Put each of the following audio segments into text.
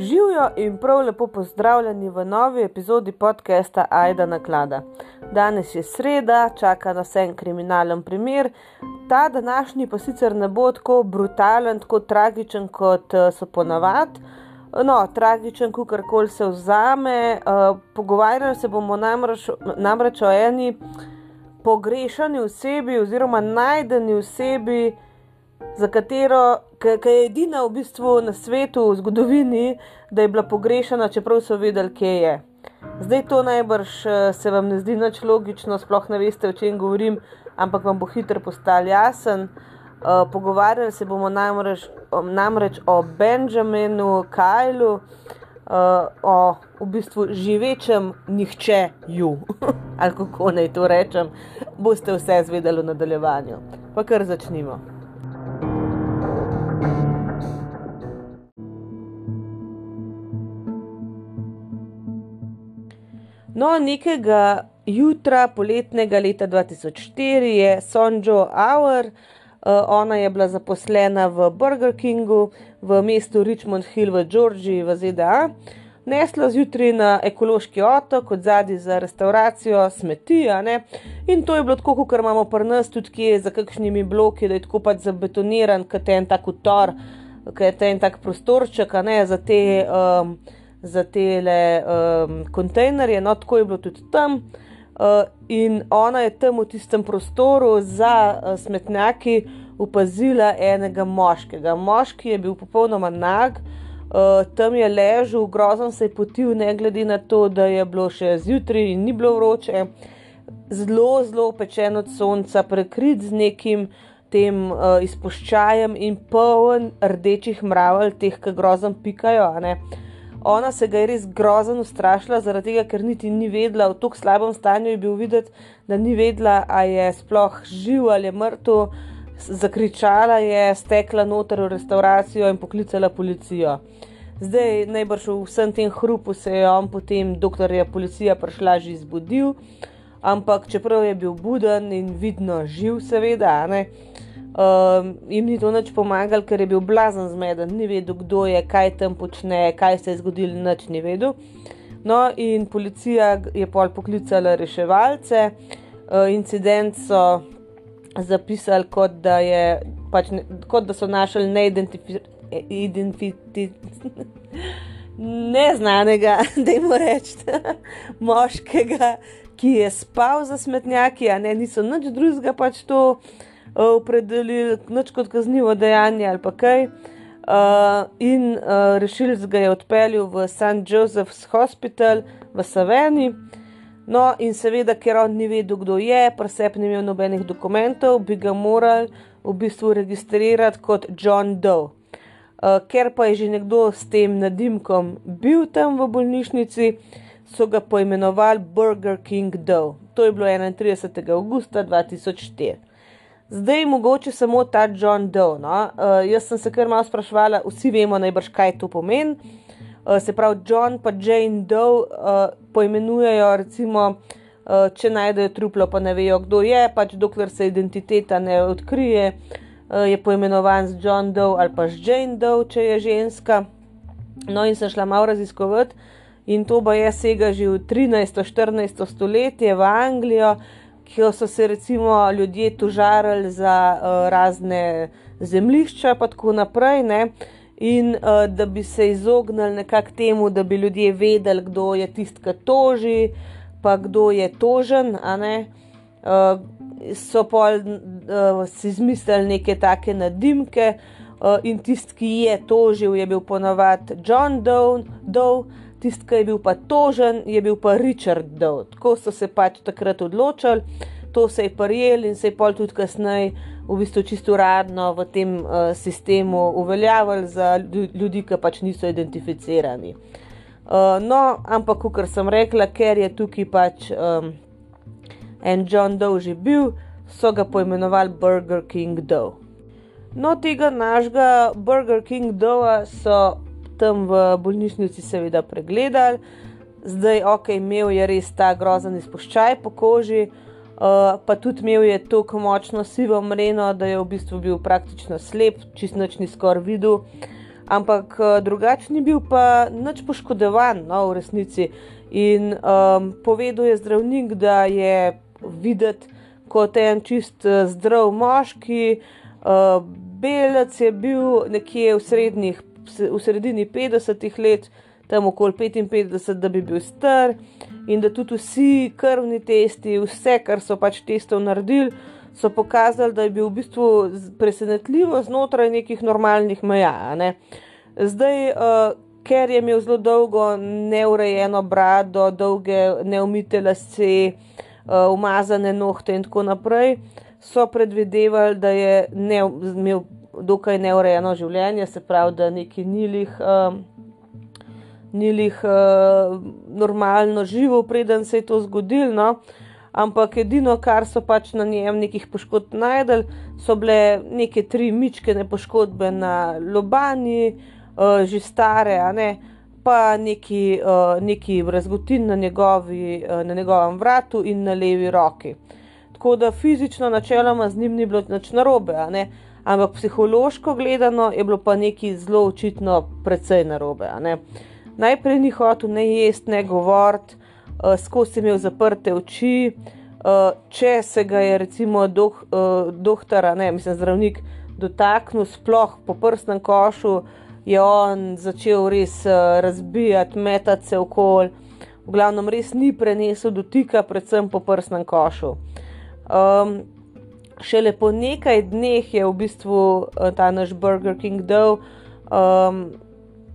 Živijo in prav lepo pozdravljeni v novi epizodi podcasta Aida Naklada. Danes je sreda, čaka nas en kriminalen primer. Ta današnji pa sicer ne bo tako brutalen, tako tragičen kot eh, so ponavadi. No, tragičen, kar koli se vzame. Uh, pogovarjali se bomo namreč, namreč o eni pogrešani osebi oziroma najdeni osebi, za katero, ki je edina v bistvu na svetu, v zgodovini, da je bila pogrešana, čeprav so vedeli, kje je. Zdaj to najbrž eh, se vam ne zdi nič logično, sploh ne veste, o čem govorim, ampak vam bo hitro postal jasen. Uh, pogovarjali se bomo namreč, namreč o Benjaminu Kajlu, uh, o v bistvu živečem nihče ju, ali kako naj to rečem, boste vse zvedeli v nadaljevanju. Pa kar začnimo. No, nekega jutra poletnega leta 2004 je Sonjo Auer, uh, ona je bila zaposlena v Burger Kingu v mestu Richmond Hill v Georgiji v ZDA, nesla zjutraj na ekološki otok, kot zadnji za restauracijo smeti. In to je bilo tako, kot imamo pri nas, tudi kje za kakšnimi bloki, da je tako pač zabetoniran, kot je en tak utor, kot je en tak prostorček, ne za te. Um, za te um, kontejnerje, no tako je bilo tudi tam. Uh, in ona je tam v tistem prostoru za uh, smetnjaki opazila enega moškega. Moški je bil popolnoma nag, uh, tam je ležal, grozno se je potil, ne glede na to, da je bilo še zjutraj in ni bilo vroče, zelo, zelo pečen od sonca, prekrit z nekim tem uh, izpuščajem in poln rdečih mravelj, teh, ki grozno pikajo. Ona se ga je res grozno ustrašila, zaradi tega, ker niti ni vedela, v tako slabem stanju je bil videti, da ni vedela, ali je sploh živ ali je mrtev. Zakričala je, stekla noter v restauracijo in poklicala policijo. Zdaj, najbrž v vsem tem hrupu se je on potem, dokler je policija prišla, že zbudil, ampak čeprav je bil buden in vidno živ, seveda, ne. Um, jim ni to nič pomagalo, ker je bil blazen zmeden, ni vedel, kdo je, kaj tam počne, kaj se je zgodilo, nič ni vedel. No, in policija je pol poklicala reševalce. Uh, incident so zapisali, kot da, je, pač ne, kot da so našli neidentificirane. Neznanega, da jim rečete, moškega, ki je spal za smetnjaki, a ne, niso nič drugega pač to uh, opredelili noč kot kaznivo dejanje ali pa kaj. Uh, in uh, rešilc ga je odpeljal v St. Joseph's Hospital v Saveni. No, in seveda, ker on ni vedel, kdo je, presep ni imel nobenih dokumentov, bi ga morali v bistvu registrirati kot John Doe. Uh, ker pa je že nekdo s tem nadimkom bil tam v bolnišnici, so ga poimenovali Burger King Doe. To je bilo 31. augusta 2004. Zdaj, mogoče samo ta John Doe. No? Uh, jaz sem se kar malo sprašvala, vsi vemo najbrž, kaj to pomeni. Uh, se pravi, John in Jane Doe uh, poimenujejo, recimo, uh, če najdejo truplo, pa ne vejo, kdo je, pač dokler se identiteta ne odkrije, uh, je poimenovan z John Doe ali pa z Jane Doe, če je ženska. No, in sem šla malo raziskovati, in to pa je sega že v 13-14 stoletje v Anglijo ki so se recimo ljudje tužarili za uh, razne zemljišča, pa tako naprej. Ne? In uh, da bi se izognili nekako temu, da bi ljudje vedeli, kdo je tisti, ki toži, pa kdo je tožen, uh, so pa uh, si izmislili neke take nadimke. Uh, in tisti, ki je tožil, je bil ponovadi John Doe. Doe tisti, ki je bil pa tožen, je bil pa Richard Doe. Tako so se pač takrat odločili, to se je prijel in se je pol tudi kasneje, v bistvu čisto uradno v tem uh, sistemu uveljavili za ljudi, ki pač niso identificirani. Uh, no, ampak, kot sem rekla, ker je tukaj pač um, en John Doe že bil, so ga poimenovali Burger King Doe. No, tega našega Burger King Doe so tam v bolnišnici seveda pregledali, zdaj ok, imel je res ta grozen izpuščaj po koži, uh, pa tudi imel je tako močno sivo mreno, da je v bistvu bil praktično slep, čist noč ni skoraj videl. ampak uh, drugače ni bil pa nič poškodovan, no, v resnici. In um, povedal je zdravnik, da je videti kot en čist zdrav moški. Uh, Belec je bil nekje v, srednjih, v sredini 50-ih let, tam okoli 55, da bi bil star, in da tudi vsi krvni testi, vse, kar so pač testov naredili, so pokazali, da je bil v bistvu presenetljivo znotraj nekih normalnih meja. Ne. Zdaj, uh, ker je imel zelo dolgo neurejeno brado, dolge neumite lase, uh, umazane nohte in tako naprej, so predvidevali, da je ne, imel dokaj neurejeno življenje, se pravi, da neki nilih. Uh, Ni jih uh, normalno živo, preden se je to zgodilo. No? Uh, ampak edino, kar so pač na njem nekih poškodb najdel, so bile neke tri mičkene poškodbe na lobani, uh, že stare, pa neki, uh, neki razgotin na, njegovi, uh, na njegovem vratu in na levi roki. Tako da fizično, načeloma, z njim ni bilo nič narobe, ampak psihološko gledano je bilo pa nekaj zelo očitno, precej narobe. Najprej ni hotel ne jesti, ne govoriti, uh, skozi imel zaprte oči. Uh, če se ga je, recimo, doh, uh, doktor, ne, mislim, zdravnik, dotaknil, sploh po prstnem košu, je on začel res uh, razbijati, metati se okoli. V glavnem, res ni prenesel dotika, predvsem po prstnem košu. Um, šele po nekaj dneh je v bistvu uh, ta naš Burger King dol. Um,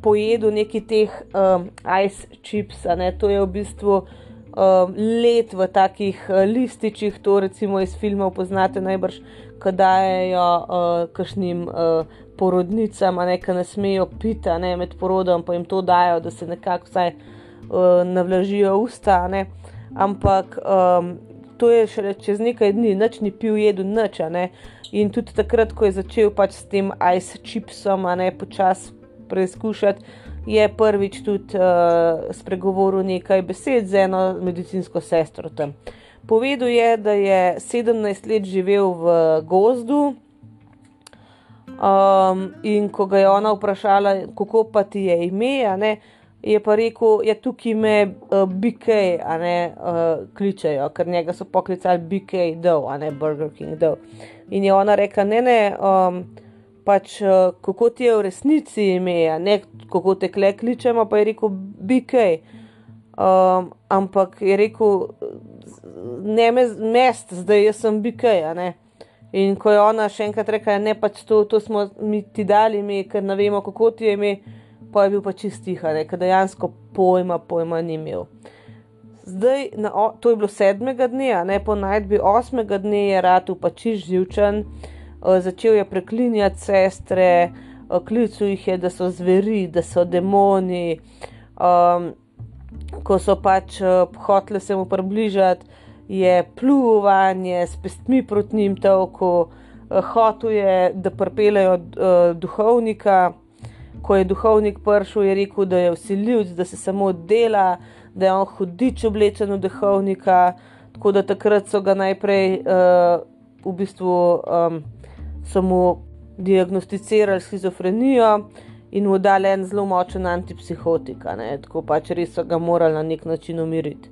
pojedel neki teh um, ice chips, ne, to je v bistvu um, let v takih uh, lističih, to recimo iz filmov poznate najbrž, ki dajo uh, kašnim uh, porodnicam, ne, ki ne smejo piti, ne, med porodom, pa jim to dajo, da se nekako vsaj uh, navlažijo usta, ne. Ampak um, to je šele čez nekaj dni, noč ni pil, jedel noč, ne. In tudi takrat, ko je začel pač s tem ice chipsom, a ne počasi preizkušati, je prvič tudi uh, spregovoril nekaj besed z eno medicinsko sestro. Tam. Povedal je, da je 17 let živel v gozdu. Um, in ko ga je ona vprašala, kako pa ti je ime, je pa rekel, da ja, tukaj ime uh, BK, a ne uh, kličejo, ker njega so poklicali BK, Dow, a ne Burger King. Dow. In je ona rekla, ne, ne. Um, pač uh, kako ti je v resnici ime, ne kako te kle kličemo, pa je rekel BK. Um, ampak je rekel, ne me mest, zdaj jaz sem BK. In ko je ona še enkrat rekla, ne pač to, to smo mi ti dali, mi, ker ne vemo, kako ti je ime, pa je bil pač čistiha, ker dejansko pojma, pojma ni imel. Zdaj, na, to je bilo sedmega dne, ne po najdbi osmega dne je ratu pač živčen. Eh, začel je preklinjati sestre, eh, klical jih je, da so zveri, da so demoni. Um, ko so pač uh, hoteli se mu približati, je pluvanje s pestmi proti njim toliko, uh, hotel je, da pripeljejo uh, duhovnika. Ko je duhovnik prišel, je rekel, da je vsiljivc, da se samo dela, da je on hudič oblečen v duhovnika. Tako da takrat so ga najprej uh, v bistvu. Um, so mu diagnosticirali schizofrenijo in mu dali en zelo močen antipsihotik, tako pač res so ga morali na nek način umiriti.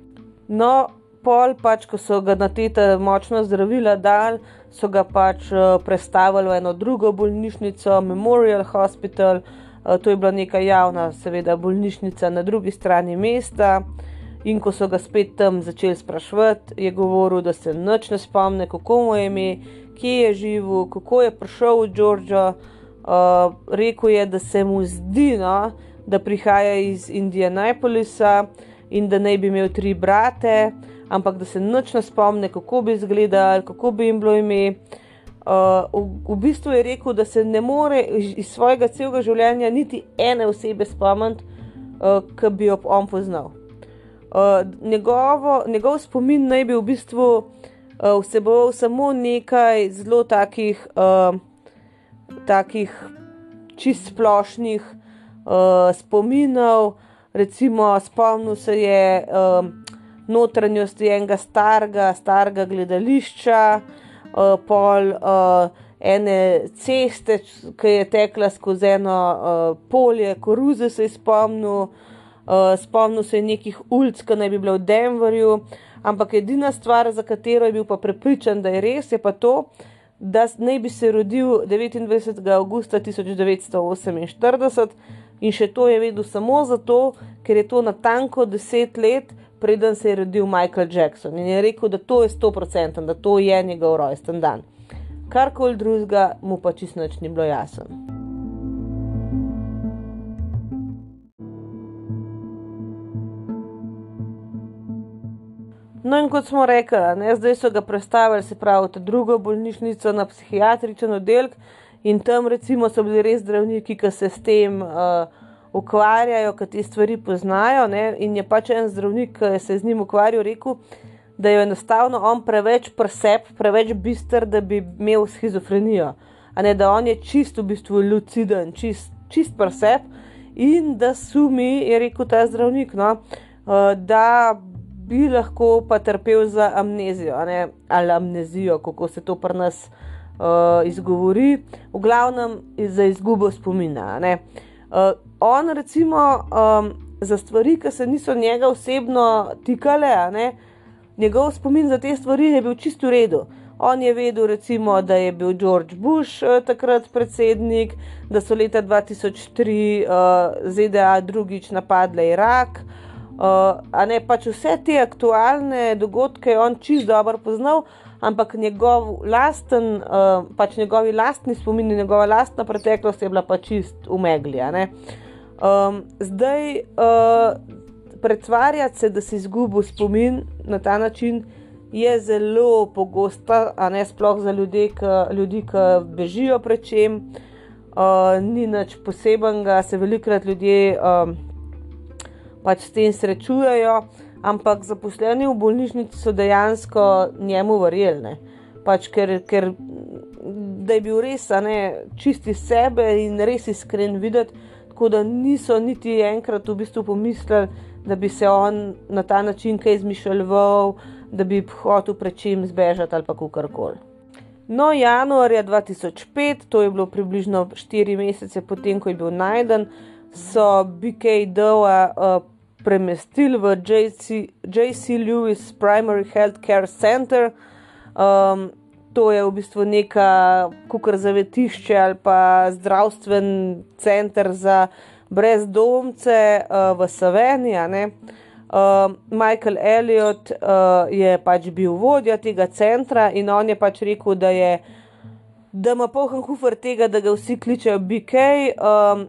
No, pol pač, ko so ga na te močna zdravila dali, so ga pač uh, prestavili v eno drugo bolnišnico, Memorial Hospital. Uh, to je bila neka javna, seveda, bolnišnica na drugi strani mesta. In ko so ga spet tam začeli sprašvati, je govoril, da se noč ne spomne, kako mu je ime, kje je živel, kako je prišel v Džordžo. Uh, rekel je, da se mu zdi, no, da prihaja iz Indianapolisa in da naj bi imel tri brate, ampak da se noč ne spomne, kako bi izgledal, kako bi jim bilo ime. Uh, v, v bistvu je rekel, da se ne more iz svojega celega življenja niti ene osebe spomniti, uh, ki bi jo on poznal. Uh, njegovo, njegov spomin naj bi v bistvu uh, vseboval samo nekaj zelo takih, uh, takih čist splošnih uh, spominov. Recimo, spomnil se je uh, notranjosti enega starega, starega gledališča, uh, pol uh, ene ceste, ki je tekla skozi eno uh, polje, koruze se je spomnil, uh, spomnil se je nekih ulic, ki naj bi bile v Denverju, ampak edina stvar, za katero je bil pa prepričan, da je res, je pa to, da naj bi se rodil 29. augusta 1948 in še to je vedel samo zato, ker je to natanko deset let. Preden se je rodil Michael Jackson. In je rekel, da to je 100%, da to je njegov rojsten dan. Karkoli drugega, mu pa čisto nič ni bilo jasno. No, in kot smo rekli, ne, zdaj so ga predstavili, se pravi, v drugo bolnišnico na psihiatričen oddelek, in tam recimo so bili res zdravniki, ki se s tem uh, ukvarjajo, ki te stvari poznajo. Ne, in je pač en zdravnik, ki se z njim ukvarjal, rekel, da je enostavno on preveč presep, preveč bistr, da bi imel schizofrenijo. A ne da on je čist v bistvu luciden, čist, čist presep in da sumi, je rekel ta zdravnik, no, uh, da bi lahko pa trpel za amnezijo ne, ali amnezijo, kako se to pri nas uh, izgovori, v glavnem za izgubo spomina. Uh, on recimo um, za stvari, ki se niso njega osebno tikale, ne, uh, njegov spomin za te stvari je bil čisto v redu. On je vedel, recimo, da je bil George Bush uh, takrat predsednik, da so leta 2003 uh, ZDA drugič napadle Irak. Uh, ne pač vse te aktualne dogodke je on čist dobro poznal, ampak njegov lasten, uh, pač njegovi lastni spomini, njegova lastna preteklost je bila pa čist umegli. Um, zdaj, uh, pretvarjati se, da si izgubil spomin na ta način, je zelo pogosta, a ne sploh za ljudi, ki bežijo pred čem. Uh, ni nič posebenega, se velikrat ljudje um, pač s tem srečujejo, ampak zaposleni v bolnišnici so dejansko njemu verjeli. Pač ker, ker da je bil res ne, čisti sebe in res iskren videti, tako da niso niti enkrat v bistvu pomislili, da bi se on na ta način kaj izmišljal, da bi hotel pred čim zbežati ali pa karkoli. No, januarja 2005, to je bilo približno 4 mesece potem, ko je bil najden, so BKD-a uh, premestili v JC, JC Lewis Primary Health Care Center. Um, to je v bistvu neka kukar zavetišče ali pa zdravstven center za brezdomce uh, v Sloveniji. Uh, Michael Elliot uh, je pač bil vodja tega centra in on je pač rekel, da, je, da ima poln hufr tega, da ga vsi kličejo BK. Um,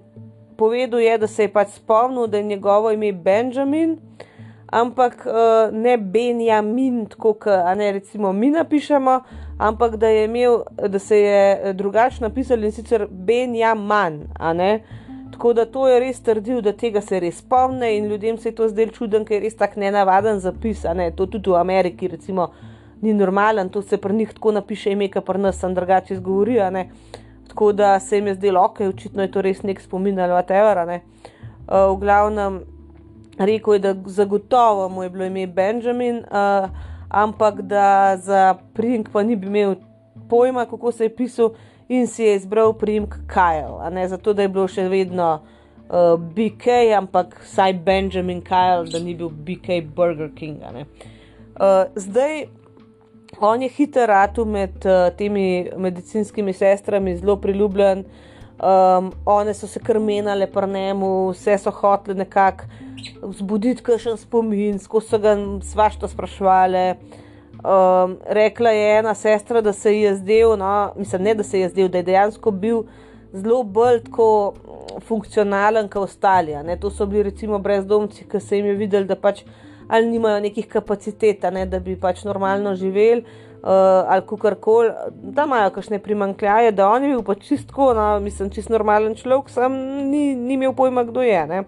povedal je, da se je pač spomnil, da je njegovo ime Benjamin, ampak uh, ne Benjamin, tako kot ne recimo mi napišemo, ampak da, imel, da se je drugače napisal in sicer Benjamin. Tako da to je res trdil, da tega se res spomne in ljudem se je to zdelo čuden, ker je res tako nenavaden zapis. Ne? To tudi v Ameriki, recimo, ni normalen, to se pri njih tako napiše, ime, ki pri nas sem drugače izgovori. Tako da se jim je zdelo, ok, očitno je to res nek spomin ali whatever. Uh, v glavnem, rekel je, da zagotovo mu je bilo ime Benjamin, uh, ampak da za pring pa ni imel pojma, kako se je pisal in si je izbral primek Kyle, ne zato, da je bilo še vedno uh, BK, ampak vsaj Benjamin Kyle, da ni bil BK Burger King. Uh, zdaj, on je hiter ratu med uh, temi medicinskimi sestrami, zelo priljubljen. Um, one so se krmenile po njemu, vse so hotele nekako vzbuditi kakšen spomin, skozi so ga svašta sprašvali. Um, rekla je ena sestra, da se je zdel, no, mislim, ne da se je zdel, da je dejansko bil zelo bolj tako funkcionalen kot ostali. Ne. To so bili recimo brezdomci, ki se jim je videli, da pač ali nimajo nekih kapacitet, ne, da bi pač normalno živeli. Uh, ali kar koli, da imajo kakšne primankljaje, da on je bil pač čistko, no, mislim, čist normalen človek, sam ni, ni imel pojma, kdo je.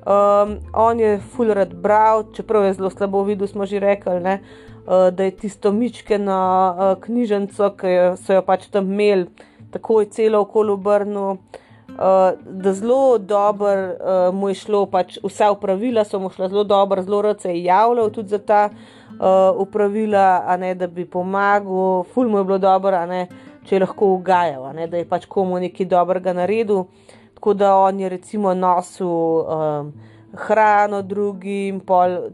Um, on je fulrad bral, čeprav je zelo slabo videl, smo že rekli. Uh, Eh, da je tisto mičkeno uh, knjižnico, ki so jo pač tam imeli, tako je celo okolo obrnil. Uh, da zelo dobro uh, mu je šlo, pač vsa upravila so mu šla zelo dobro, zelo rad se je javljal tudi za ta uh, upravila, ne, da bi pomagal, ful mu je bilo dobro, če je lahko ugajal, ne, da je pač komu nekaj dobrega naredil. Tako da on je recimo nosil um, hrano drugim, pol,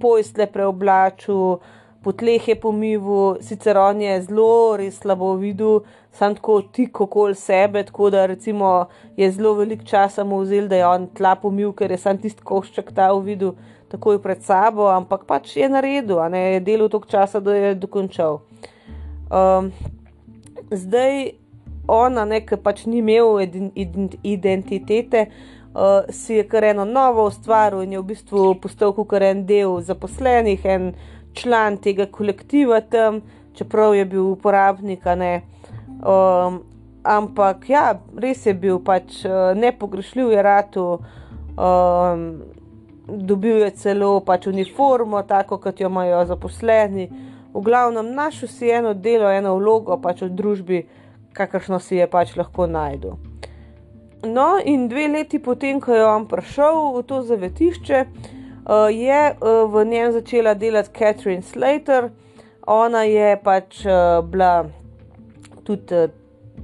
pojstle preoblačil, po tleh je pomival, sicer on je zelo, res slabo videl, sam tako tik okoli sebe, tako da recimo je zelo velik časa mu vzel, da je on tla pomil, ker je sam tisti košček ta videl takoj pred sabo, ampak pač je naredil, ne je delal toliko časa, da je dokončal. Um, zdaj ona, ki pač ni imel identitete, uh, si je kar eno novo ustvaril in je v bistvu postal kot en del zaposlenih, en član tega kolektiva tam, čeprav je bil uporabnik. Um, ampak ja, res je bil pač uh, nepogrešljiv, je rado. Um, dobil je celo pač uniformo, tako kot jo imajo zaposleni. V glavnem, našel si eno delo, eno vlogo pač v družbi, kakršno si je pač lahko najdel. No, in dve leti potem, ko je on prišel v to zavetišče, uh, je uh, v njem začela delati Catherine Slater. Ona je pač uh, bila tudi uh,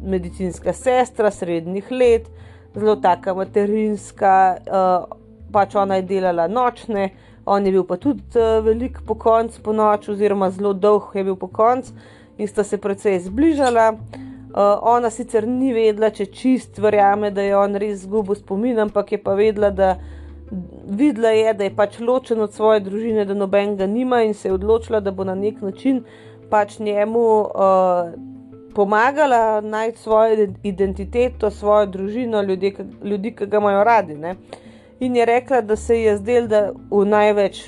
medicinska sestra srednjih let, zelo taka materinska. Uh, pač ona je delala nočne, on je bil pa tudi uh, velik po koncu po noč, oziroma zelo dolg je bil po koncu in sta se precej zbližala. Uh, ona sicer ni vedela, če čist verjame, da je on res zgubil spomin, ampak je pa vedela, da videla je, da je pač ločen od svoje družine, da noben ga nima in se je odločila, da bo na nek način pač njemu uh, pomagala najti svojo identiteto, svojo družino, ljudi, ljudi ki ga imajo radi. Ne? In je rekla, da se je zdelo, da v največ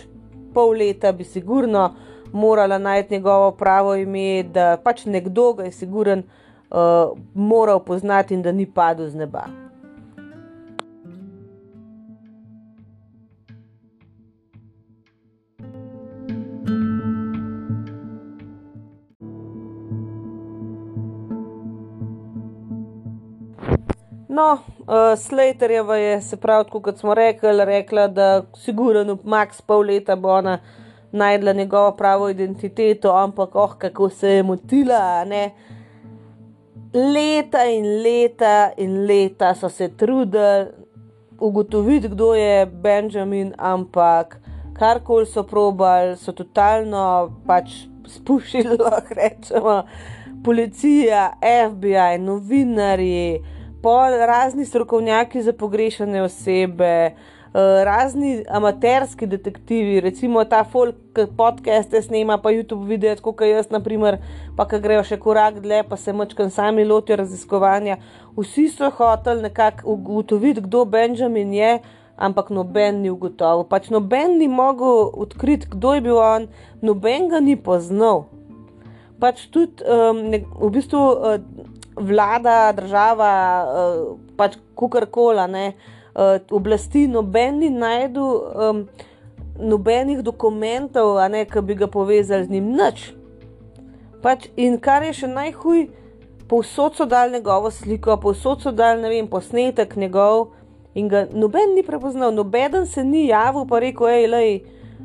pol leta bi sigurno morala najti njegovo pravo ime, da pač nekdo ga je siguren uh, moral poznati in da ni padel z neba. No, uh, Slaterjeva je, se pravi, kot smo rekli, rekla, da sigurno max pol leta bo ona najdla njegovo pravo identiteto, ampak oh, kako se je motila. Ne? Leta in leta in leta so se trudili ugotoviti, kdo je Benjamin, ampak karkoli so probali, so totalno pač spuščili, lahko rečemo, policija, FBI, novinari razni strokovnjaki za pogrešane osebe, eh, razni amaterski detektivi, recimo ta folk podcast, ki snema pa YouTube video, kot jaz, naprimer, pa ki grejo še korak dlje, pa se močkam sami lotijo raziskovanja. Vsi so hoteli nekako ugotoviti, kdo Benjamin je. Ampak noben ni ugotovil, pač noben ni mogel odkriti, kdo je bil on, noben ga ni poznal. Pač tudi um, ne, v bistvu uh, vlada, država, uh, pač kukorkola, ne, uh, oblasti, noben ni najdel um, nobenih dokumentov, ki bi ga povezali z njim, nič. Pač, in kar je še najhuj, povsod so dal njegovo sliko, povsod so dal ne vem, posnetek njegov in ga noben ni prepoznal, noben se ni javil, pa rekel, hej, lej.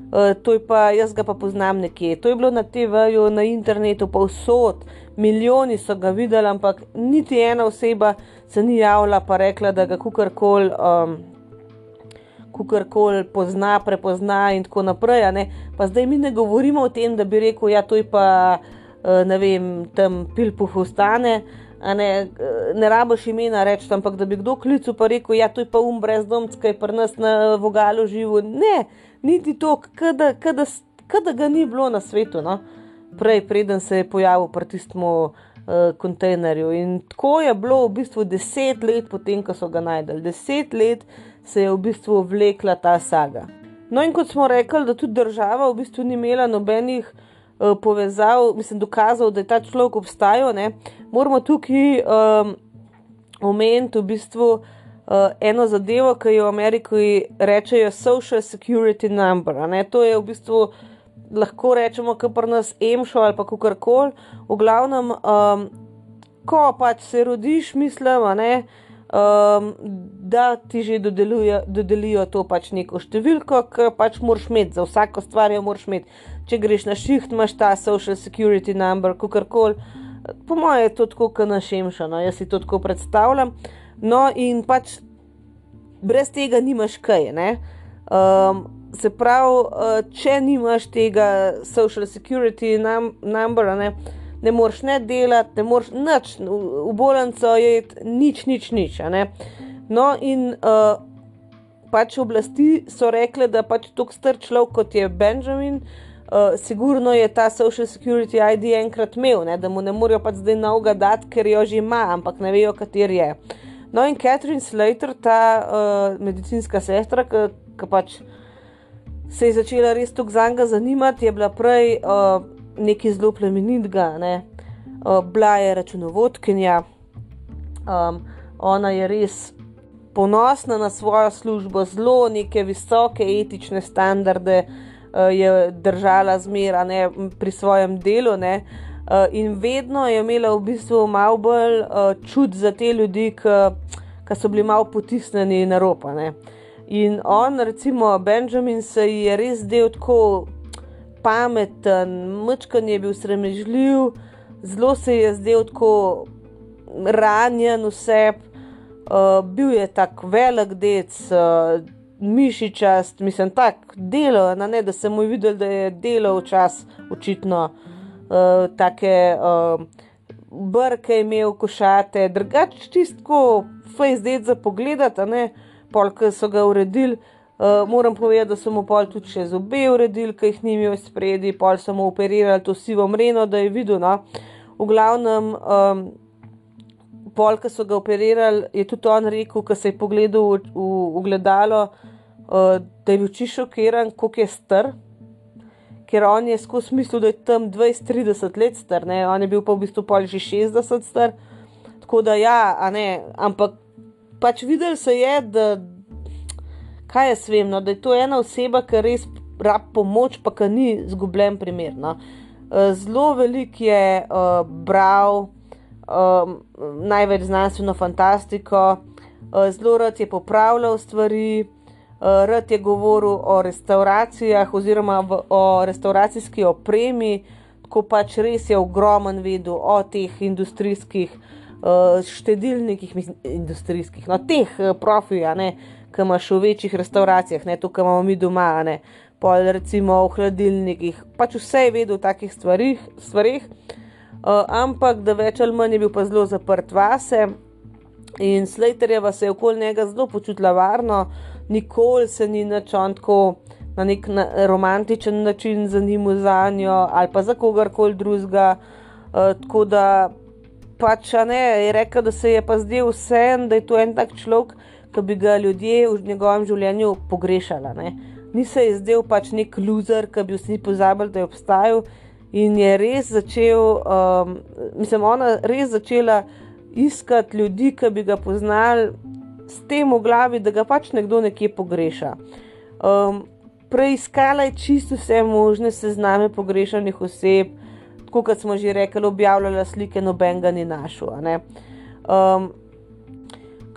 Uh, to je pa, jaz ga pa poznam nekje. To je bilo na TV-ju, na internetu, pa vsot, milijoni so ga videli, ampak niti ena oseba se ni javila, pa rekla, da ga kukorkoli um, kukor pozna, prepozna in tako naprej. Pa zdaj mi ne govorimo o tem, da bi rekel, da ja, je to pa uh, ne vem, tam pilpuh ostane. Ne, ne rabiš imena reči, ampak da bi kdo klical pa rekel, da ja, je to um brezdomc, ki je pri nas na vogalu živo. Ne, niti to, kada ga ni bilo na svetu. No? prej, preden se je pojavil pri tistem uh, kontejnerju. In tako je bilo v bistvu deset let potem, ko so ga najdel. Deset let se je v bistvu vlekla ta saga. No, in kot smo rekli, da tudi država v bistvu ni imela nobenih uh, povezav, mislim, dokazov, da je ta človek obstajal, ne? moramo tukaj um, omeniti v bistvu. Uh, eno zadevo, ki jo Ameriki rečejo Social Security Number. To je v bistvu uh, lahko rečemo, kar pri nas emšo ali pa kar koli. V glavnem, um, ko pač se rodiš, mislim, ne, um, da ti že dodelijo, dodelijo to pač neko številko, ki pač moraš imeti, za vsako stvar jo moraš imeti. Če greš na šiht, imaš ta social security number, kar koli. Po mojem je to tako, kot našemšano, jaz si to tako predstavljam. No, in pač brez tega nimaš kaj. Um, se pravi, uh, če nimaš tega social security number, ne, ne moreš ne delati, ne moreš nič, v, bolnico je nič, nič, nič. No, in uh, pač oblasti so rekle, da pač tako star človek kot je Benjamin, uh, sigurno je ta social security ID enkrat imel, ne, da mu ne morejo pač zdaj novega dati, ker jo že ima, ampak ne vejo, kater je. No, in Catherine Slater, ta uh, medicinska sestra, ki pač se je začela res tako za njega zanimati, je bila prej uh, nekaj zelo plemenitega, ne. uh, bila je računovodkinja, um, ona je res ponosna na svojo službo, zelo neke visoke etične standarde uh, je držala zmeraj pri svojem delu. Ne. Uh, in vedno je imela v bistvu malo bolj uh, čut za te ljudi, ki so bili malo potisnjeni na ropa. Ne. In on, recimo Benjamin, se je res del tako pameten, mečkan je bil sramežljiv, zelo se je zdel tako ranjen vse. Uh, bil je tako velik dec, uh, mišičast, mislim, tako delo, ne da sem mu videl, da je delo včasih očitno, uh, take uh, brke imel, košate, drugače čistko, fajn zdaj za pogled, ne, polk so ga uredili. Uh, moram povedati, da so mu pol tudi še zobe uredili, ki jih ni imel spredi, pol so mu operirali to sivo mreno, da je videl. No. V glavnem. Um, pol, ki so ga operirali, je tudi on rekel, ko se je pogledal v, v, v gledalo, uh, da je bil čisto šokiran, koliko je star. Ker on je skozi mislil, da je tam 20-30 let star, ne? on je bil pa v bistvu pol že 60 star. Tako da ja, ne, ampak pač videl se je, da kaj jaz vem, no, da je to ena oseba, ki res rab pomoč, pa ki ni zgubljen primer. No. Uh, zelo velik je uh, bral um, največ znanstveno fantastiko, uh, zelo rad je popravljal stvari, uh, rad je govoril o restauracijah oziroma v, o restauracijski opremi, tako pač res je ogromen vedel o teh industrijskih uh, štedilnikih, mislim, industrijskih, no teh uh, profilja, ki imaš v večjih restauracijah, ne to, kar imamo mi doma, ne. Pol, recimo v hladilnikih, pač vse je vedel o takih stvarih. stvarih. Uh, ampak da več ali manj je bil pa zelo zaprt vase in Slaterjeva se je okoli njega zelo počutila varno, nikoli se ni načon tako na nek na romantičen način zanimal za njo ali pa za kogarkoli drugega. Uh, tako da pač ne, je rekel, da se je pa zdel vse en, da je to en tak človek, ki bi ga ljudje v njegovem življenju pogrešali. Ni se je zdel pač nek loser, ki bi vsi pozabili, da je obstajal in je res začel, um, mislim, ona res začela iskati ljudi, ki bi ga poznali s tem v glavi, da ga pač nekdo nekje pogreša. Um, preiskala je čisto vse možne sezname pogrešanih oseb, tako kot smo že rekli, objavljala slike, noben ga ni našel. Um,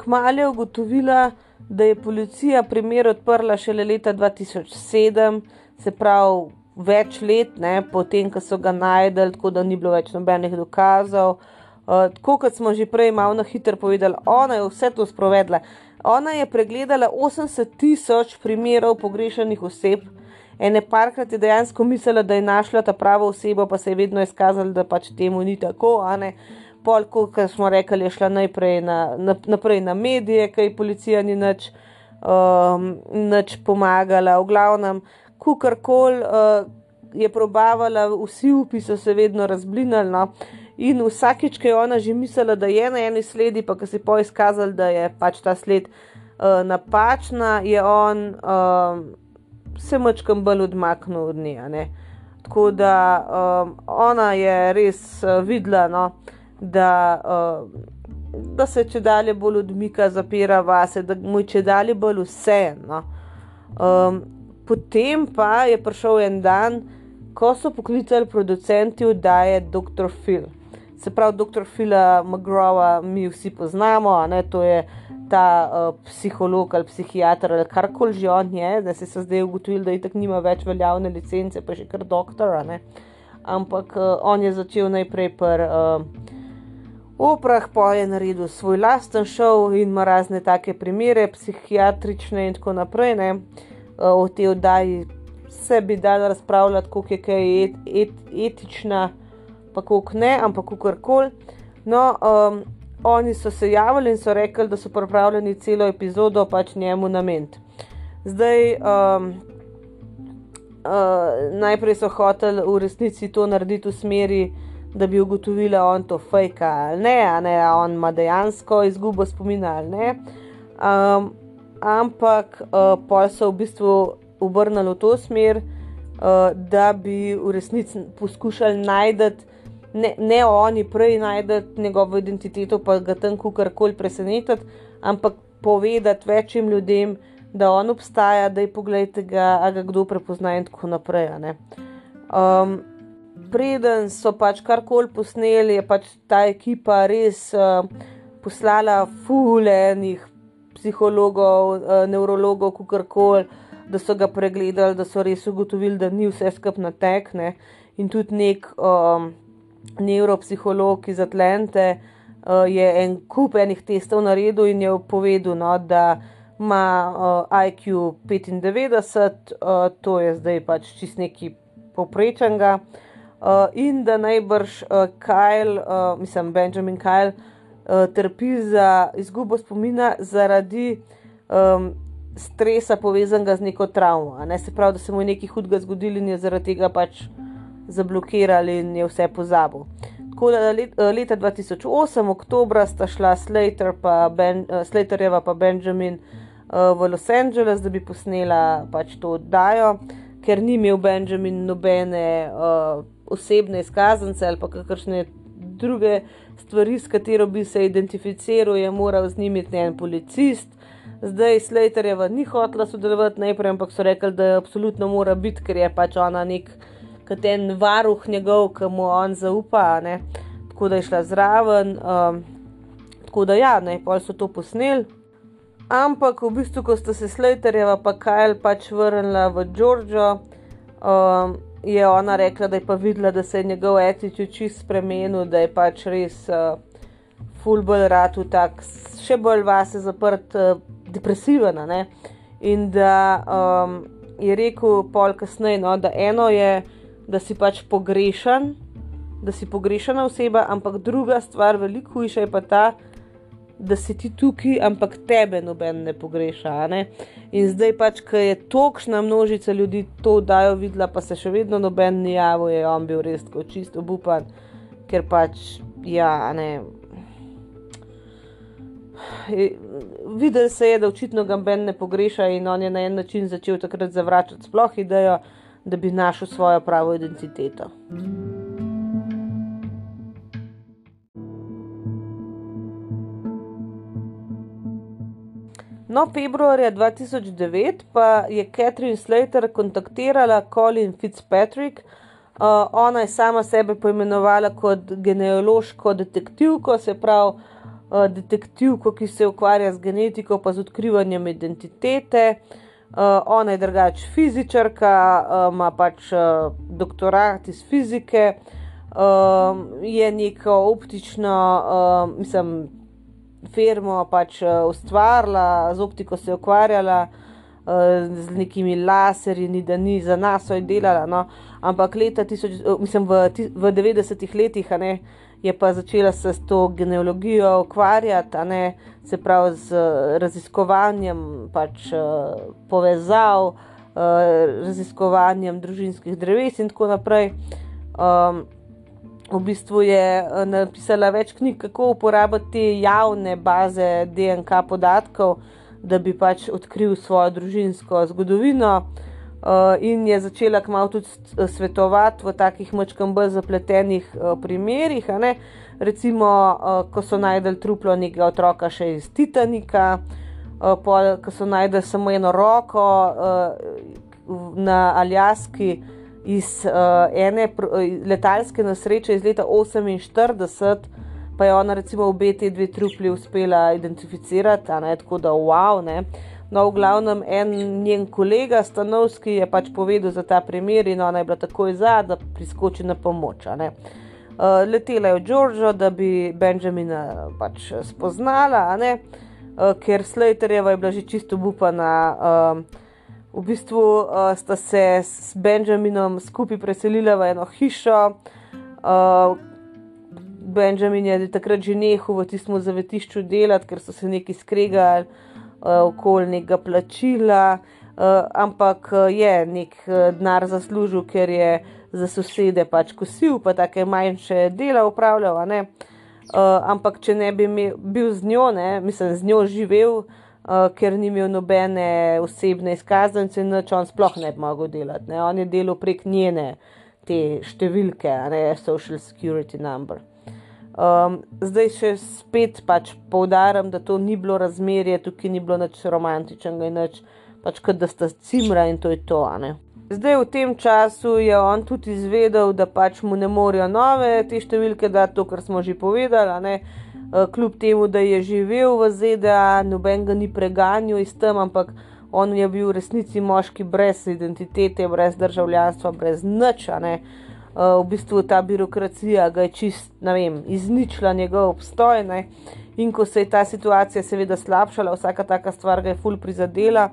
Kmalo je ugotovila, da je policija primer odprla šele leta 2007, se pravi več let, ne, potem, ko so ga najdel, tako da ni bilo več nobenih dokazov. Uh, tako kot smo že prej malo na hitro povedali, ona je vse to sprovedla. Ona je pregledala 80 tisoč primerov pogrešanih oseb, ene parkrat je dejansko mislila, da je našla ta pravo osebo, pa se je vedno izkazalo, da pač temu ni tako. Pol, kot smo rekli, je šla najprej na, na, naprej na medije, kaj policija ni nič, um, nič pomagala. V glavnem, kukorkoli uh, je probavala, vsi upi so se vedno razblinili. No? In vsakič, ki je ona že mislila, da je na eni sledi, pa ki se je poizkazal, da je pač ta sled uh, napačna, je on uh, se mačkam bolj odmaknil od nje. Tako da um, ona je res uh, videla, no, da, uh, da se če dalje bolj odmika, zapira vase, da mu je če dalje bolj vseeno. Um, Potem pa je prišel en dan, ko so poklicali producenti oddaje Dr. Phil. Se pravi, Dr. Phila McGrawa mi vsi poznamo, ne, to je ta uh, psiholog ali psihiater ali karkoli že on je, da se je zdaj ugotovil, da itak nima več veljavne licence, pa že kar doktor. ampak uh, on je začel najprej pri uh, oprah, pa je naredil svoj lasten šov in ima razne take primere, psihiatrične in tako naprej. Ne. Uh, o tej oddaji se bi dal razpravljati, kako je kaj et, et, etična, pa kako ne, ampak kako koli. No, um, oni so se javili in so rekli, da so pripravljeni celo epizodo pač njemu nameniti. Zdaj, um, uh, najprej so hoteli v resnici to narediti v smeri, da bi ugotovili, da on to fajka ali ne, a ne, a on ima dejansko izgubo spomina ali ne. Um, ampak uh, pol so v bistvu obrnili v to smer, uh, da bi v resnici poskušali najti ne, ne oni prej najdete njegovo identiteto, pa ga tam karkoli presenetiti, ampak povedati večjim ljudem, da on obstaja, da je pogledajte ga, a ga kdo prepozna in tako naprej. Um, preden so pač karkoli posneli, je pač ta ekipa res uh, poslala fulenih psihologov, uh, nevrologov, karkoli. Da so ga pregledali, da so res ugotovili, da ni vse skupaj na tekne, in tudi nek um, nevropsiholog iz Atlante uh, je en kup enih testov naredil in je povedal, no, da ima uh, IQ 95, uh, to je zdaj pač čist neki poprečenga. Uh, in da najbrž uh, Kyle, uh, mislim, Benjamin Kyle, uh, trpi za izgubo spomina zaradi um, stresa, povezanega z neko travmo. Ne? Se pravi, da se mu je nekaj hudega zgodilo in je zaradi tega pač zablokirali in je vse pozabil. Tako da eh, leta 2008, oktober, sta šla Slater pa ben, uh, Slaterjeva pa Benjamin uh, v Los Angeles, da bi posnela pač to oddajo, ker ni imel Benjamin nobene uh, osebne izkaznice ali pa kakršne druge stvari, s katero bi se identificiral, je moral z njimi en policist. Zdaj Slaterjeva ni hotela sodelovati najprej, ampak so rekli, da absolutno mora biti, ker je pač ona nek kot en varuh njegov, ki mu on zaupa. Ne? Tako da je šla zraven. Um, tako da ja, ne, pa so to posneli. Ampak v bistvu, ko sta se Slaterjeva pa Kajl pač vrnila v Džordžo, um, je ona rekla, da je pa videla, da se je njegov etičut čist spremenil, da je pač res uh, fulbol ratu tak, še bolj vase zaprt, uh, depresiven. In da um, je rekel pol kasneje, no, da eno je da si pač pogrešan, da si pogrešana oseba, ampak druga stvar, veliko hujša je pa ta, da si ti tukaj, ampak tebe noben ne pogreša. Ne? In zdaj pač, ko je tokšna množica ljudi to dajo videla, pa se še vedno noben ni javil, je on bil res tako čisto obupan, ker pač, ja, ne. Videli se je, da očitno ga noben ne pogreša, in on je na en način začel takrat zavračati sploh idejo, da bi našel svojo pravo identiteto. No, februarja 2009 pa je Catherine Slater kontaktirala Colin Fitzpatrick. Uh, ona je sama sebe poimenovala kot genealoško detektivko, se pravi uh, detektivko, ki se ukvarja z genetiko, pa z odkrivanjem identitete. Uh, Uh, ona je drugačija fizičarka, uh, ima pač uh, doktorat iz fizike, uh, je neko optično, uh, mislim, firmo pač uh, ustvarila, z optiko se je ukvarjala, uh, z nekimi laserji, ni da ni za nas, so je delala. No? Ampak leta, tisoč, uh, mislim, v, v 90-ih letih, ne, uh, je pa začela se s to genealogijo ukvarjati, ne, se pravi z raziskovanjem pač, uh, povezav, uh, raziskovanjem družinskih dreves in tako naprej. Um, v bistvu je napisala več knjig, kako uporabiti javne baze DNK podatkov, da bi pač odkril svojo družinsko zgodovino. Uh, in je začela kmalo tudi svetovati v takih mačkam bolj zapletenih uh, primerih. Recimo, uh, ko so najdel truplo nekega otroka še iz Titanika, uh, pol, ko so najdel samo eno roko uh, na Aljaski iz uh, ene letalske nesreče iz leta 1948, pa je ona recimo obe te dve trupli uspela identificirati, tako da wow. Ne? No, v glavnem en njen kolega, stanovski, je pač povedal za ta primer in ona je bila takoj za, da priskoči na pomoč. Uh, letela je v Džordžo, da bi Benjamina pač spoznala, uh, ker Slaterjeva je bila že čisto upana. Uh, v bistvu uh, sta se s Benjaminom skupaj preselila v eno hišo. Uh, Benjamin je takrat že nehal v tistem zavetišču delati, ker so se neki skregali okoli nekega plačila, uh, ampak uh, je nek denar zaslužil, ker je za sosede pač kosil, pa take manjše dela upravljal. Uh, ampak če ne bi bil z njo, ne, mislim, z njo živel uh, ker ni imel nobene osebne izkaznice, noč on sploh ne bi mogel delati. Ne. On je delal prek njene te številke, ne social security number. Um, zdaj še spet pač poudarjam, da to ni bilo razmerje, tukaj ni bilo nič romantičnega in nič, pač kot da sta cimra in to je to. Zdaj v tem času je on tudi izvedel, da pač mu ne morejo nove te številke dati, to, kar smo že povedali. Eh, kljub temu, da je živel v ZDA, noben ga ni preganjal iz tam, ampak on je bil v resnici moški brez identitete, brez državljanstva, brez niča. Eh, v bistvu ta birokracija ga je čist, ne vem, izničila njegov obstoj. Ne? In ko se je ta situacija seveda slabšala, vsaka taka stvar ga je ful prizadela,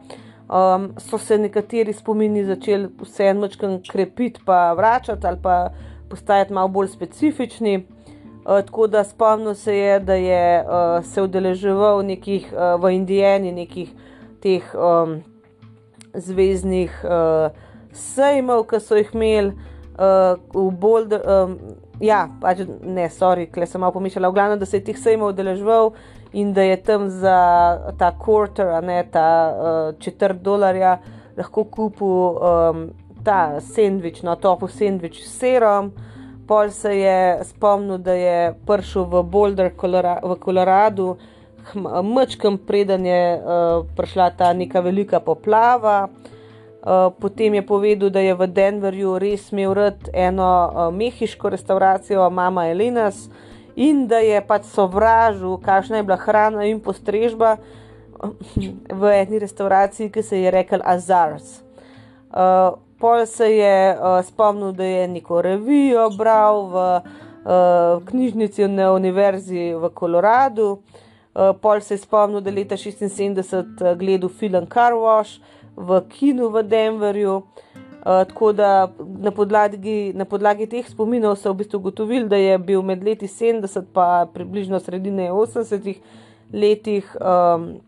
um, so se nekateri spomini začeli vseeno krepiti, pa vračati ali pa postajati malo bolj specifični. Uh, tako da spomnil se je, da je uh, se udeleževal nekih, uh, v Indijani, nekih teh um, zvezdnih uh, sejmov, ki so jih imeli v Boulder. Um, ja, pač ne, sorry, kle sem malo pomišljala, v glavnem, da se je teh sejmov udeleževal in da je tam za ta quarter, a ne ta uh, četrt dolarja, lahko kupil um, ta sendvič, no, topo sendvič s serom pol se je spomnil, da je prišel v Boulder, v Koloradu, mečkam preden je uh, prišla ta neka velika poplava. Uh, potem je povedal, da je v Denverju res imel rad eno uh, mehiško restauracijo, mama Elinas, in da je pač sovražil, kakšna je bila hrana in postrežba v eni restauraciji, ki se je rekel Azars. Uh, Pol se je uh, spomnil, da je neko revijo bral v uh, knjižnici na univerzi v Koloradu. Uh, pol se je spomnil, da je leta 76 gledal film Car Wash v kinu v Denverju. Uh, tako da na podlagi, na podlagi teh spominov so v bistvu ugotovili, da je bil med leti 70 in približno sredine 80 letih. Um,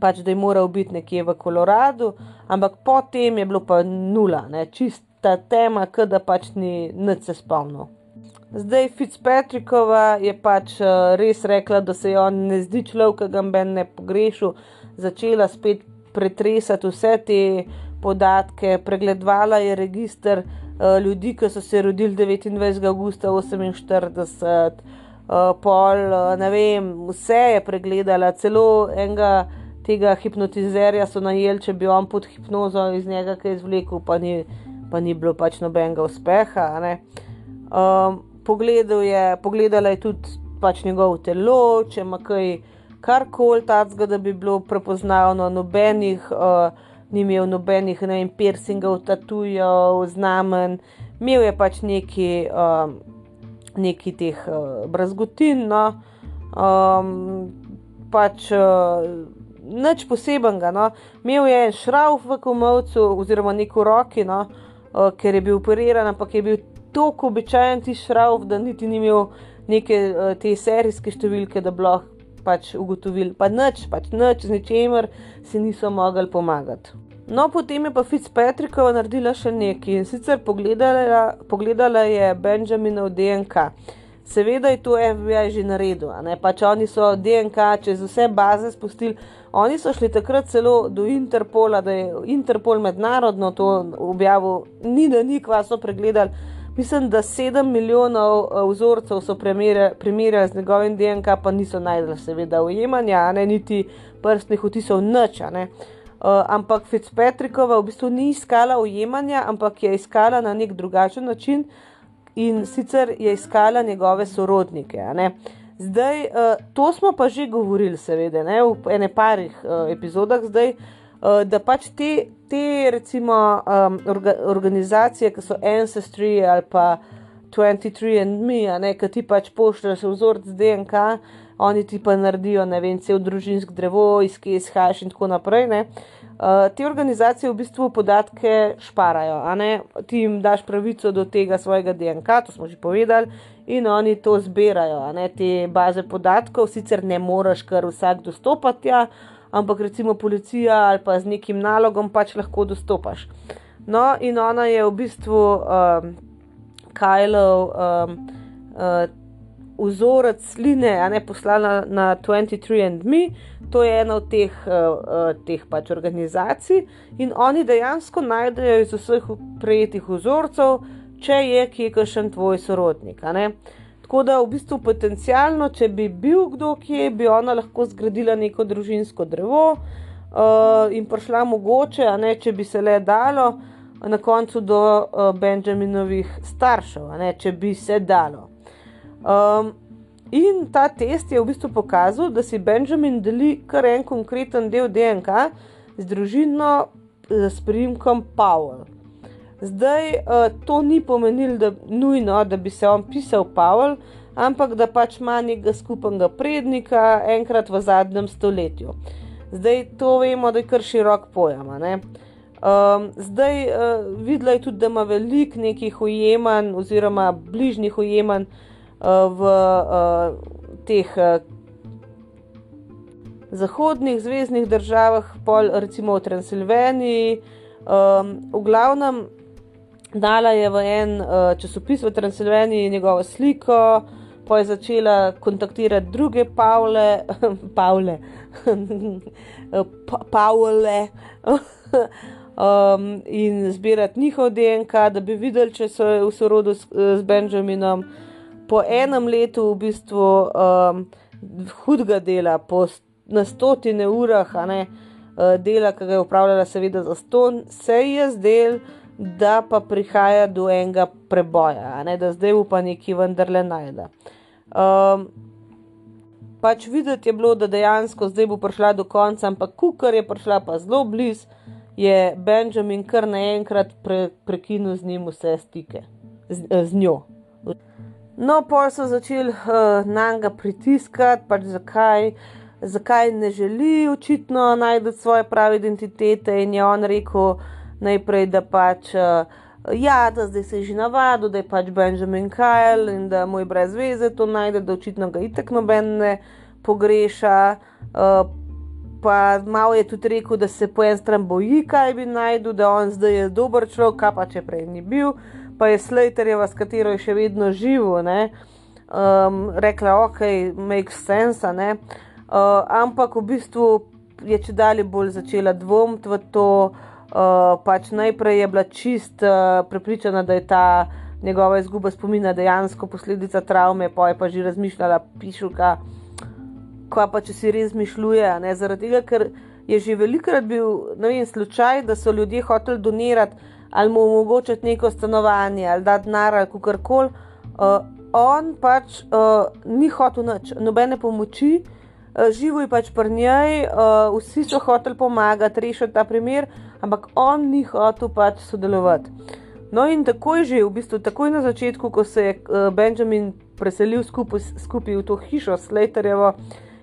pač, da je moral biti nekje v Koloradu, ampak potem je bilo pa nula, ne, čista tema, da pač ni nič se spomnil. Zdaj Fitzpatrickova je pač uh, res rekla, da se je on ne zdi človek, ki ga ben ne pogrešil, začela spet pretresati vse te podatke, pregledovala je registr uh, ljudi, ki so se rodili 29. augusta 48, uh, pol, uh, ne vem, vse je pregledala, celo enega tega hipnotizerja so najeli, če bi on pod hipnozo iz njega kaj izvlekel, pa ni, pa ni bilo pač nobenega uspeha. Um, pogledal je, pogledala je tudi pač njegovo telo, če ima kaj karkoli takega, da bi bilo prepoznavno, nobenih, uh, ni imel nobenih ne vem, piercingov, tatujev, znamen, imel je pač neki, um, neki teh uh, brazgotin. No? Um, pač uh, nič posebenega. No. Imel je šrauf v komovcu, oziroma neko roki, no, uh, ker je bil operiran, ampak je bil tako običajen ti šrauf, da niti ni imel neke uh, te serijske številke, da bi lahko pač ugotovili. Pa nič, pač nič, z ničemer si niso mogli pomagati. No, potem je pa Fitzpatrickova naredila še nekaj in sicer pogledala, pogledala je Benjaminov DNK. Seveda je to FBI že naredil, pač oni so DNK čez vse baze spustili. Oni so šli takrat celo do Interpola, da je Interpol mednarodno to objavil, ni da nikva so pregledali. Mislim, da sedem milijonov eh, vzorcev so primerjali z njegovim DNK, pa niso najdel, seveda, ujemanja, ne niti prstnih otisov, nič. Uh, ampak Fitzpatrickova v bistvu ni iskala ujemanja, ampak je iskala na nek drugačen način in sicer je iskala njegove sorodnike. Zdaj, uh, to smo pa že govorili, seveda, ne, v ene parih uh, epizodah, zdaj, uh, da pač te, te recimo, um, orga, organizacije, ki so Ancestry ali pa 23 and Me, ki ti pač pošljaš vzorec DNK, oni ti pa naredijo, ne vem, cel družinski drevo, iz kje izhajaš in tako naprej. Ne. Uh, te organizacije v bistvu podatke šparajo, ti jim daš pravico do tega svojega DNK, to smo že povedali, in oni to zbirajo, ne, te baze podatkov, sicer ne moreš kar vsak dostopati, ja, ampak recimo policija ali pa z nekim nalogom pač lahko dostopaš. No, in ona je v bistvu um, Kajlov um, uh, vzorec sline, a ne poslala na 23andMe, to je ena od teh, uh, uh, teh pač organizacij, in oni dejansko najdejo iz vseh prejetih vzorcev če je kje kakšen tvoj sorodnik. Tako da, v bistvu, potencialno, če bi bil kdo kje, bi ona lahko zgradila neko družinsko drevo uh, in prišla mogoče, ne, če bi se le dalo, na koncu do uh, Benjaminovih staršev, ne, če bi se dalo. Um, in ta test je v bistvu pokazal, da si Benjamin deli kar en konkreten del DNK z družino s primkom Powell. Zdaj, uh, to ni pomenilo, da, nujno, da bi se on pisal Pavel, ampak da pač ima nekega skupnega prednika enkrat v zadnjem stoletju. Zdaj, to vemo, da je kar širok pojem. Um, zdaj, uh, videla je tudi, da ima veliko nekih ujemanj, oziroma bližnjih ujemanj uh, v uh, teh. Uh, Zahodnih zvezdnih državah, pol, recimo v Transilvaniji, um, v glavnem dala je v en uh, časopis v Transilvaniji njegovo sliko, pa je začela kontaktirati druge Pavle, Pavle, pa, Pavle. Um, in zbirati njihov DNK, da bi videli, če so v sorodu s, s Benjaminom. Po enem letu, v bistvu, um, hudega dela, po na stotine urah, ne, uh, dela, ki ga je upravljala, seveda, za ston, se je zdel, da pa prihaja do enega preboja, ne, da zdaj upa neki vendarle najde. Um, pač videti je bilo, da dejansko zdaj bo prišla do konca, ampak kukar je prišla pa zelo blizu, je Benjamin kar naenkrat pre, prekinil z njim vse stike, z, z njo. No, pa so začeli uh, na njega pritiskati, pač zakaj, zakaj ne želi očitno najti svoje prave identitete, in je on rekel, najprej, da pač. Uh, Ja, da zdaj se je že navadil, da je pač Benjamin Kyle in da mu je brez veze to najde, da očitno ga itek noben ne pogreša. Uh, pa malo je tudi rekel, da se po eni strani boji, kaj bi najdel, da on zdaj je dober človek, kaj pa če prej ni bil, pa je Slaterjeva, s katero je še vedno živo, um, rekla, ok, makes sense, uh, ampak v bistvu je če dalje bolj začela dvomiti v to. Uh, pač najprej je bila čist uh, prepričana, da je ta njegova izguba spomina dejansko posledica travme, pa je pa že razmišljala, pišuka, kva pa če si res zmišljuje. Ne? Zaradi tega, ker je že velikrat bil vem, slučaj, da so ljudje hoteli donirati ali mu omogočiti neko stanovanje ali da denar ali kar koli. Uh, on pač uh, ni hotel nič, nobene pomoči. Živo je pač pri njej, uh, vsi so hoteli pomagati, rešiti ta primer, ampak on ni hotel pač sodelovati. No, in takoj že, v bistvu takoj na začetku, ko se je uh, Benjamin preselil skupaj, skupaj v to hišo Slaterjevo,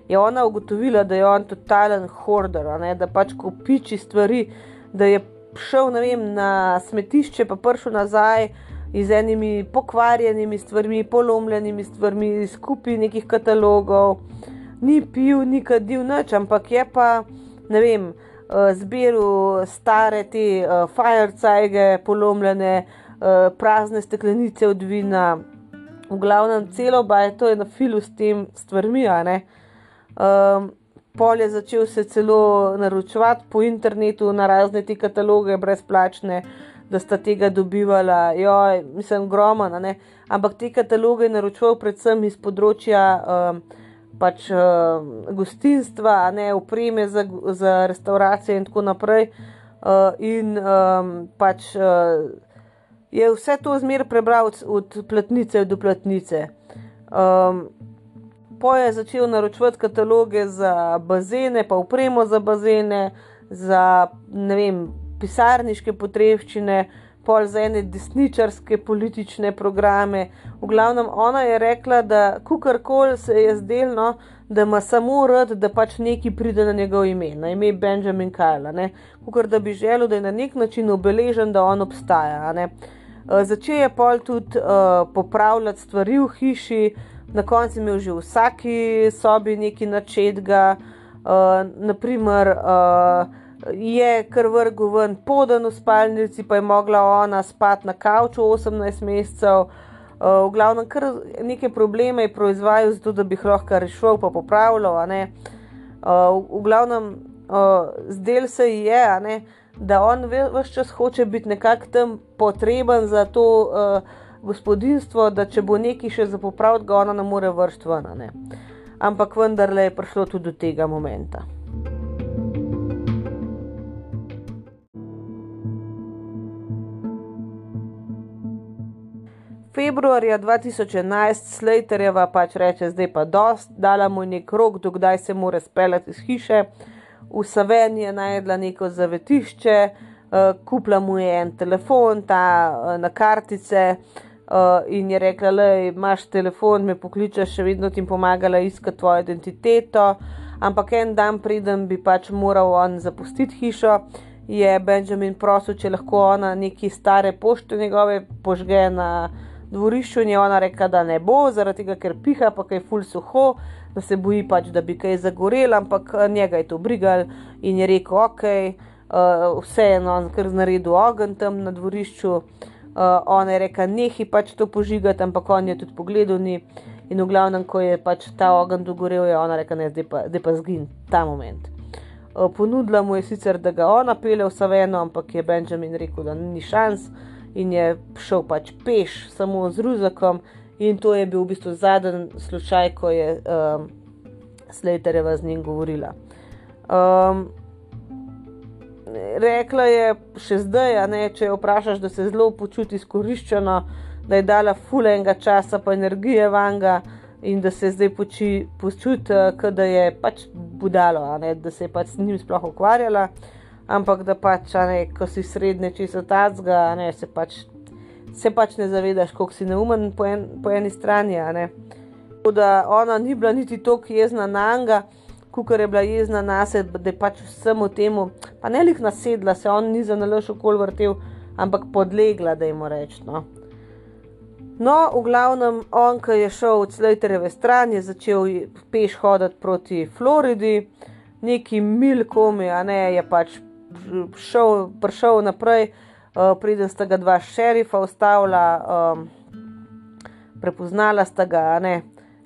je ona ugotovila, da je on totalen hoarder, da pač kopiči stvari, da je šel vem, na smetišče, pa prišel nazaj. Z enimi pokvarjenimi stvarmi, polomljenimi stvarmi, skupaj nekih katalogov, ni pil, ni kadil, nič, ampak je pa, ne vem, zbiral stare te uh, firecajge, polomljene, uh, prazne steklenice od vina, v glavnem celo bajto je na filu s tem stvarmi. Um, pol je začel se celo naročevati po internetu na razne te kataloge, brezplačne. Da sta tega dobivala, jo, mislim, gromana, ampak te kataloge je naročil predvsem iz področja um, pač uh, gostinstva, ne upreme za, za restauracije in tako naprej. Uh, in um, pač uh, je vse to zmer prebral od, od platnice do platnice. Um, poje začel naročiti kataloge za bazene, pa upremo za bazene, za ne vem, pisarniške potrebščine, pol za ene desničarske politične programe. V glavnem, ona je rekla, da kukorkoli se je zdelno, da ima samo rad, da pač neki pride na njegov ime, na ime Benjamin Kyle, kot da bi želel, da je na nek način obeležen, da on obstaja. Uh, začel je pol tudi uh, popravljati stvari v hiši, na koncu je imel že v vsaki sobi nekaj načetega, uh, naprimer. Uh, je kar vrgel ven podan v spalnici, pa je mogla ona spati na kavču 18 mesecev. Uh, v glavnem, kar neke probleme je proizvajal, zato da bi jih lahko rešil, pa popravljal. Uh, v, v glavnem, uh, zdel se je, ne, da on vse čas hoče biti nekako tam potreben za to uh, gospodinstvo, da če bo nekaj še za popraviti, ga ona ne more vršiti ven. Ampak vendarle je prišlo tudi do tega momenta. Februarja 2011 Slaterjeva pač reče, zdaj pa dost, dala mu nek rok, dokdaj se mora speljati iz hiše. V Saveni je najdla neko zavetišče, uh, kupila mu je en telefon, ta uh, na kartice. Uh, in je rekla, da imaš telefon, me pokličeš, še vedno ti pomagala iskati tvojo identiteto. Ampak en dan, preden bi pač moral on zapustiti hišo, je Benjamin prosil, če lahko ona neki stare pošte njegove požge na dvorišču in je ona rekla, da ne bo, zaradi tega, ker piha, pa je ful suho, da se boji pač, da bi kaj zagorel, ampak eh, njega je to brigal in je rekel, ok, uh, vseeno, on kar naredil ogenj tam na dvorišču. Uh, ona je rekla, nehi pač to požigati, ampak on je tudi pogledal ni. In v glavnem, ko je pač ta ogenj dogorel, je ona rekla, ne, zdaj pa, pa zgin ta moment. Uh, ponudila mu je sicer, da ga ona pele v Saveno, ampak je Benjamin rekel, da ni šans in je šel pač peš, samo z ruzakom. In to je bil v bistvu zadnji slučaj, ko je um, Slaterjeva z njim govorila. Um, rekla je še zdaj, ne, če jo vprašaš, da se zelo počuti izkoriščeno, da je dala fulenga časa, pa energije vanga in da se zdaj počuti, da je pač budalo, ne, da se je pač s njim sploh ukvarjala ampak da pač, ne, ko si srednje čisto tacga, ne, se pač, se pač ne zavedaš, koliko si neumen po, en, po eni strani. Da ona ni bila niti tako jezna na Anga, kot je bila jezna na sebe, da je pač vsemu temu, pa ne lih nasedla, se on ni za nalož okol vrtel, ampak podlegla, da jim reč. No. no, v glavnem, on, ki je šel od Slaterjeve stran, je začel peš hoditi proti Floridi, neki mil komi, a ne je pač šel, prišel naprej, uh, preden sta ga dva šerifa ustavila, um, prepoznala sta ga ne,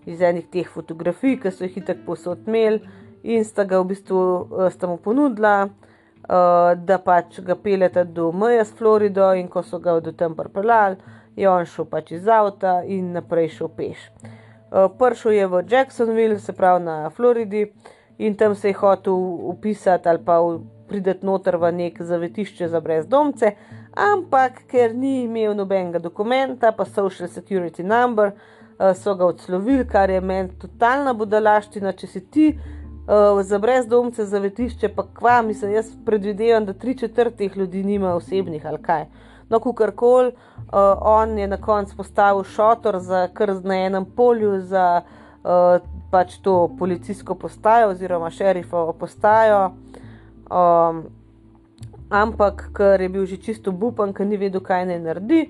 iz enih teh fotografij, ki so jih tako posod imeli, in sta ga v bistvu uh, mu ponudila, uh, da pač ga peljete do meje s Florido, in ko so ga do tam pripeljali, je on šel pač iz avta in naprej šel peš. Uh, Pršel je v Jacksonville, se pravi na Floridi, in tam se je hotel upisati ali pa prideti noter v nek zavetišče za brezdomce, ampak ker ni imel nobenega dokumenta, pa social security number, uh, so ga odslovili, kar je meni totalna budalaština, če si ti. Uh, za brezdomce, zavetišče, pa kva, mislim, jaz predvidevam, da tri četrtih ljudi nima osebnih ali kaj. No, kar koli, uh, on je na koncu postavil šotor za kar na enem polju, za uh, pač to policijsko postajo oziroma šerifovo postajo. Um, ampak, ker je bil že čisto bupan, ker ni vedel, kaj naj naredi,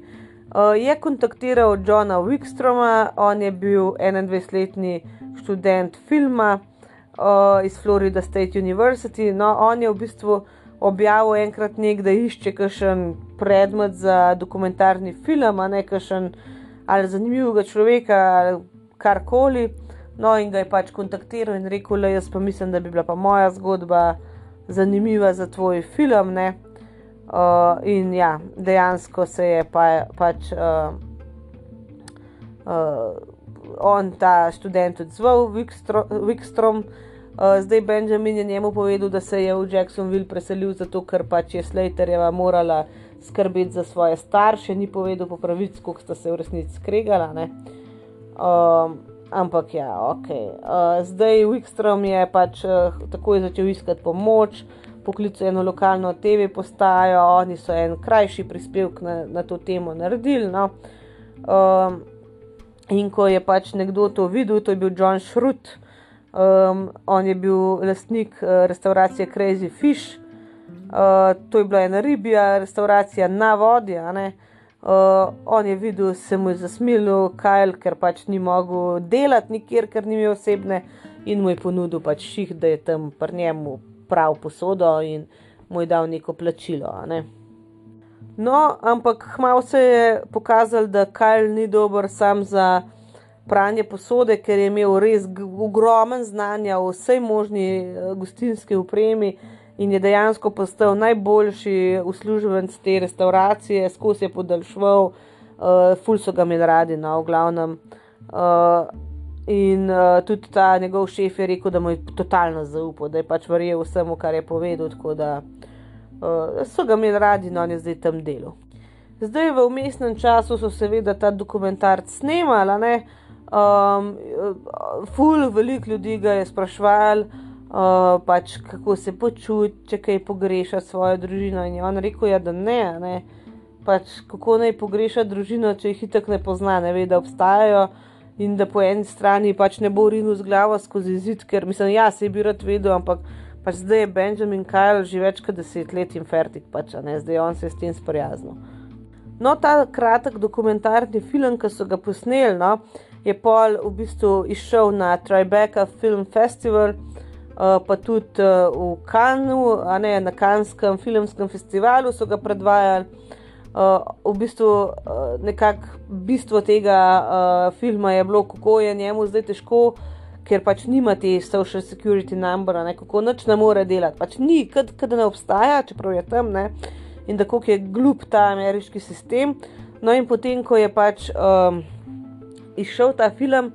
uh, je kontaktiral Johna Wikstroma, on je bil 21-letni študent filma uh, iz Florida State University. No, on je v bistvu objavil enkrat nek, da išče kakšen predmet za dokumentarni film, a ne kakšen ali zanimivega človeka ali karkoli. No, in ga je pač kontaktiral in rekel, da jaz pa mislim, da bi bila pa moja zgodba zanimiva za tvoj film. Uh, in ja, dejansko se je pa, pač uh, uh, on, ta študent, odzval, Wikstrom. Uh, zdaj Benjamin je njemu povedal, da se je v Jacksonville preselil zato, ker pač je Slaterjeva morala skrbeti za svoje starše, ni povedal po pravici, kako sta se v resnici skregala. Uh, ampak ja, ok. Uh, zdaj Wikstrom je pač uh, takoj začel iskati pomoč, poklical eno lokalno TV postajo, oni so en krajši prispevek na, na to temo naredili. No. Um, in ko je pač nekdo to videl, to je bil John Schrute, um, on je bil lastnik uh, restauracije Crazy Fish. Uh, to je bila ena ribja, restauracija na vodi. Uh, on je videl, se mu je zasmilil, Kajl, ker pač ni mogel delati nikjer, ker ni imel osebne, in mu je ponudil pač ših, da je tam pri njemu prav posodo in mu je dal neko plačilo. Ne? No, ampak hmalo se je pokazalo, da Kajl ni dober sam za pranje posode, ker je imel res ogromen znanja o vsej možni eh, gostinski upremi in je dejansko postal najboljši uslužbenc te restauracije, skozi je podaljšval, uh, ful so ga imeli radi, no, v glavnem. Uh, in uh, tudi ta njegov šef je rekel, da mu je totalno zaupal, da je pač verjel vsemu, kar je povedal, tako da uh, so ga imeli radi, no, on je zdaj tam delo. Zdaj v umestnem času so seveda ta dokumentarc snemali, um, ful, veliko ljudi ga je sprašval, uh, pač kako se počuti, če kaj pogreša svojo družino. In je on rekel, ja, da ne, ne. Pač, kako naj pogreša družino, če jih itak ne pozna, ne ve, da obstajajo. In da po eni strani pač ne bo rinil z glavo skozi zid, ker mislim, ja, se bi rad vedel, ampak pač zdaj je Benjamin Kyle že več kot deset let in fertik, pač, ne, zdaj on se je s tem sprijaznil. No, ta kratek dokumentarni film, ki so ga posneli, no, je pol v bistvu išel na Tribeca Film Festival. Eh, pa tudi uh, v Kanu, ne, na Kanskem filmskem festivalu so ga predvajali. Uh, v bistvu uh, nekako bistvo tega uh, filma je bilo, kako je njemu zdaj težko, ker pač nima te social security number, ne, kako noč ne more delati. Pač ni, kad ne obstaja, čeprav je tam, ne, in da kako je glup ta ameriški sistem. No, in potem, ko je pač um, izšel ta film,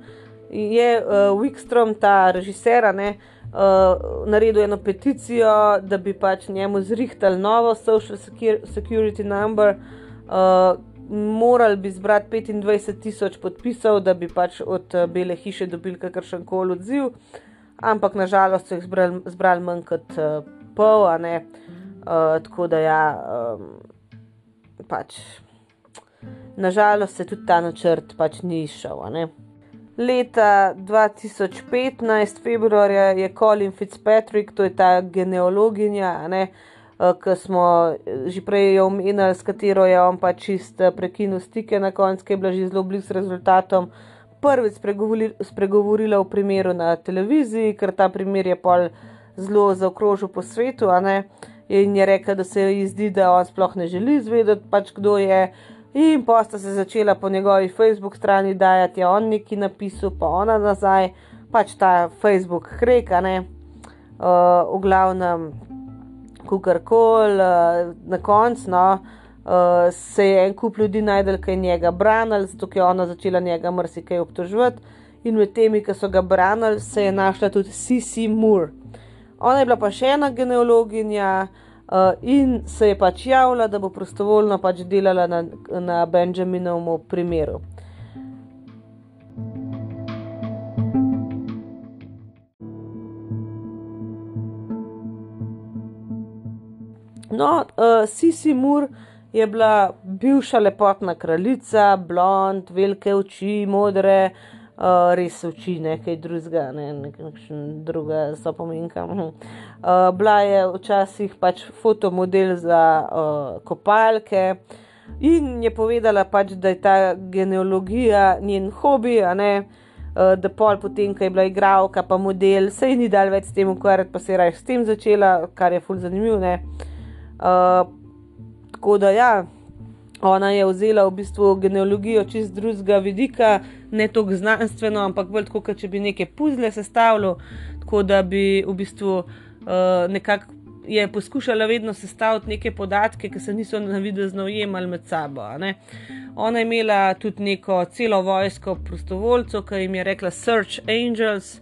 je uh, Wikstrom, ta režiser, ne. Uh, naredil eno peticijo, da bi pač njemu zrihtali novo social security number. Uh, Morali bi zbrati 25 tisoč podpisov, da bi pač od uh, Bele hiše dobili kakršen koli odziv, ampak nažalost so jih zbrali, zbrali manj kot uh, pol, uh, tako da ja, um, pač nažalost se tudi ta načrt pač ni išel. Leta 2015, februarja, je Colin Fitzpatrick, to je ta genealoginja, ne, eh, ki smo eh, že prej omenili, s katero je on pač čist eh, prekinil stike na koncu, ki je bila že zelo blizu rezultatom. Prvič spregovorila o primeru na televiziji, ker ta primer je pol zelo zaokrožil po svetu, in je rekla, da se ji zdi, da on sploh ne želi izvedeti, pač kdo je. In pa sta se začela po njegovi Facebook strani dajati, ja, on neki napisal, pa ona nazaj, pač ta Facebook hreka, ne, uh, v glavnem, kukar kol, uh, na koncu, no, uh, se je en kup ljudi najdel, ki je njega branil, zato je ona začela njega marsikaj obtoževati. In med temi, ki so ga branili, se je našla tudi Sisi Moore. Ona je bila pa še ena genealoginja. Uh, in se je pač javila, da bo prostovoljno pač delala na, na Benjaminovem primeru. No, uh, Sisi Mur je bila bivša lepotna kraljica, blond, velike oči, modre, uh, uh, res oči, nekaj drugega, ne, nekaj druga so pomenka. Uh, bila je včasih pač fotomodel za uh, kopalke in je povedala, pač, da je ta genealogija njen hobi, ne, uh, da pol potem, ko je bila igralka, pa model, se ji ni dal več s tem ukvarjati, pa se je raje s tem začela, kar je fulj zanimivo. Uh, tako da ja. Ona je vzela v bistvu genealogijo čist drugega vidika, ne toliko znanstveno, ampak bolj kot če bi neke puzle sestavljal, tako da bi v bistvu uh, nekako je poskušala vedno sestaviti neke podatke, ki se niso navidezno ujemali med sabo. Ona je imela tudi neko celo vojsko prostovoljcev, ki jim je rekla Search Angels.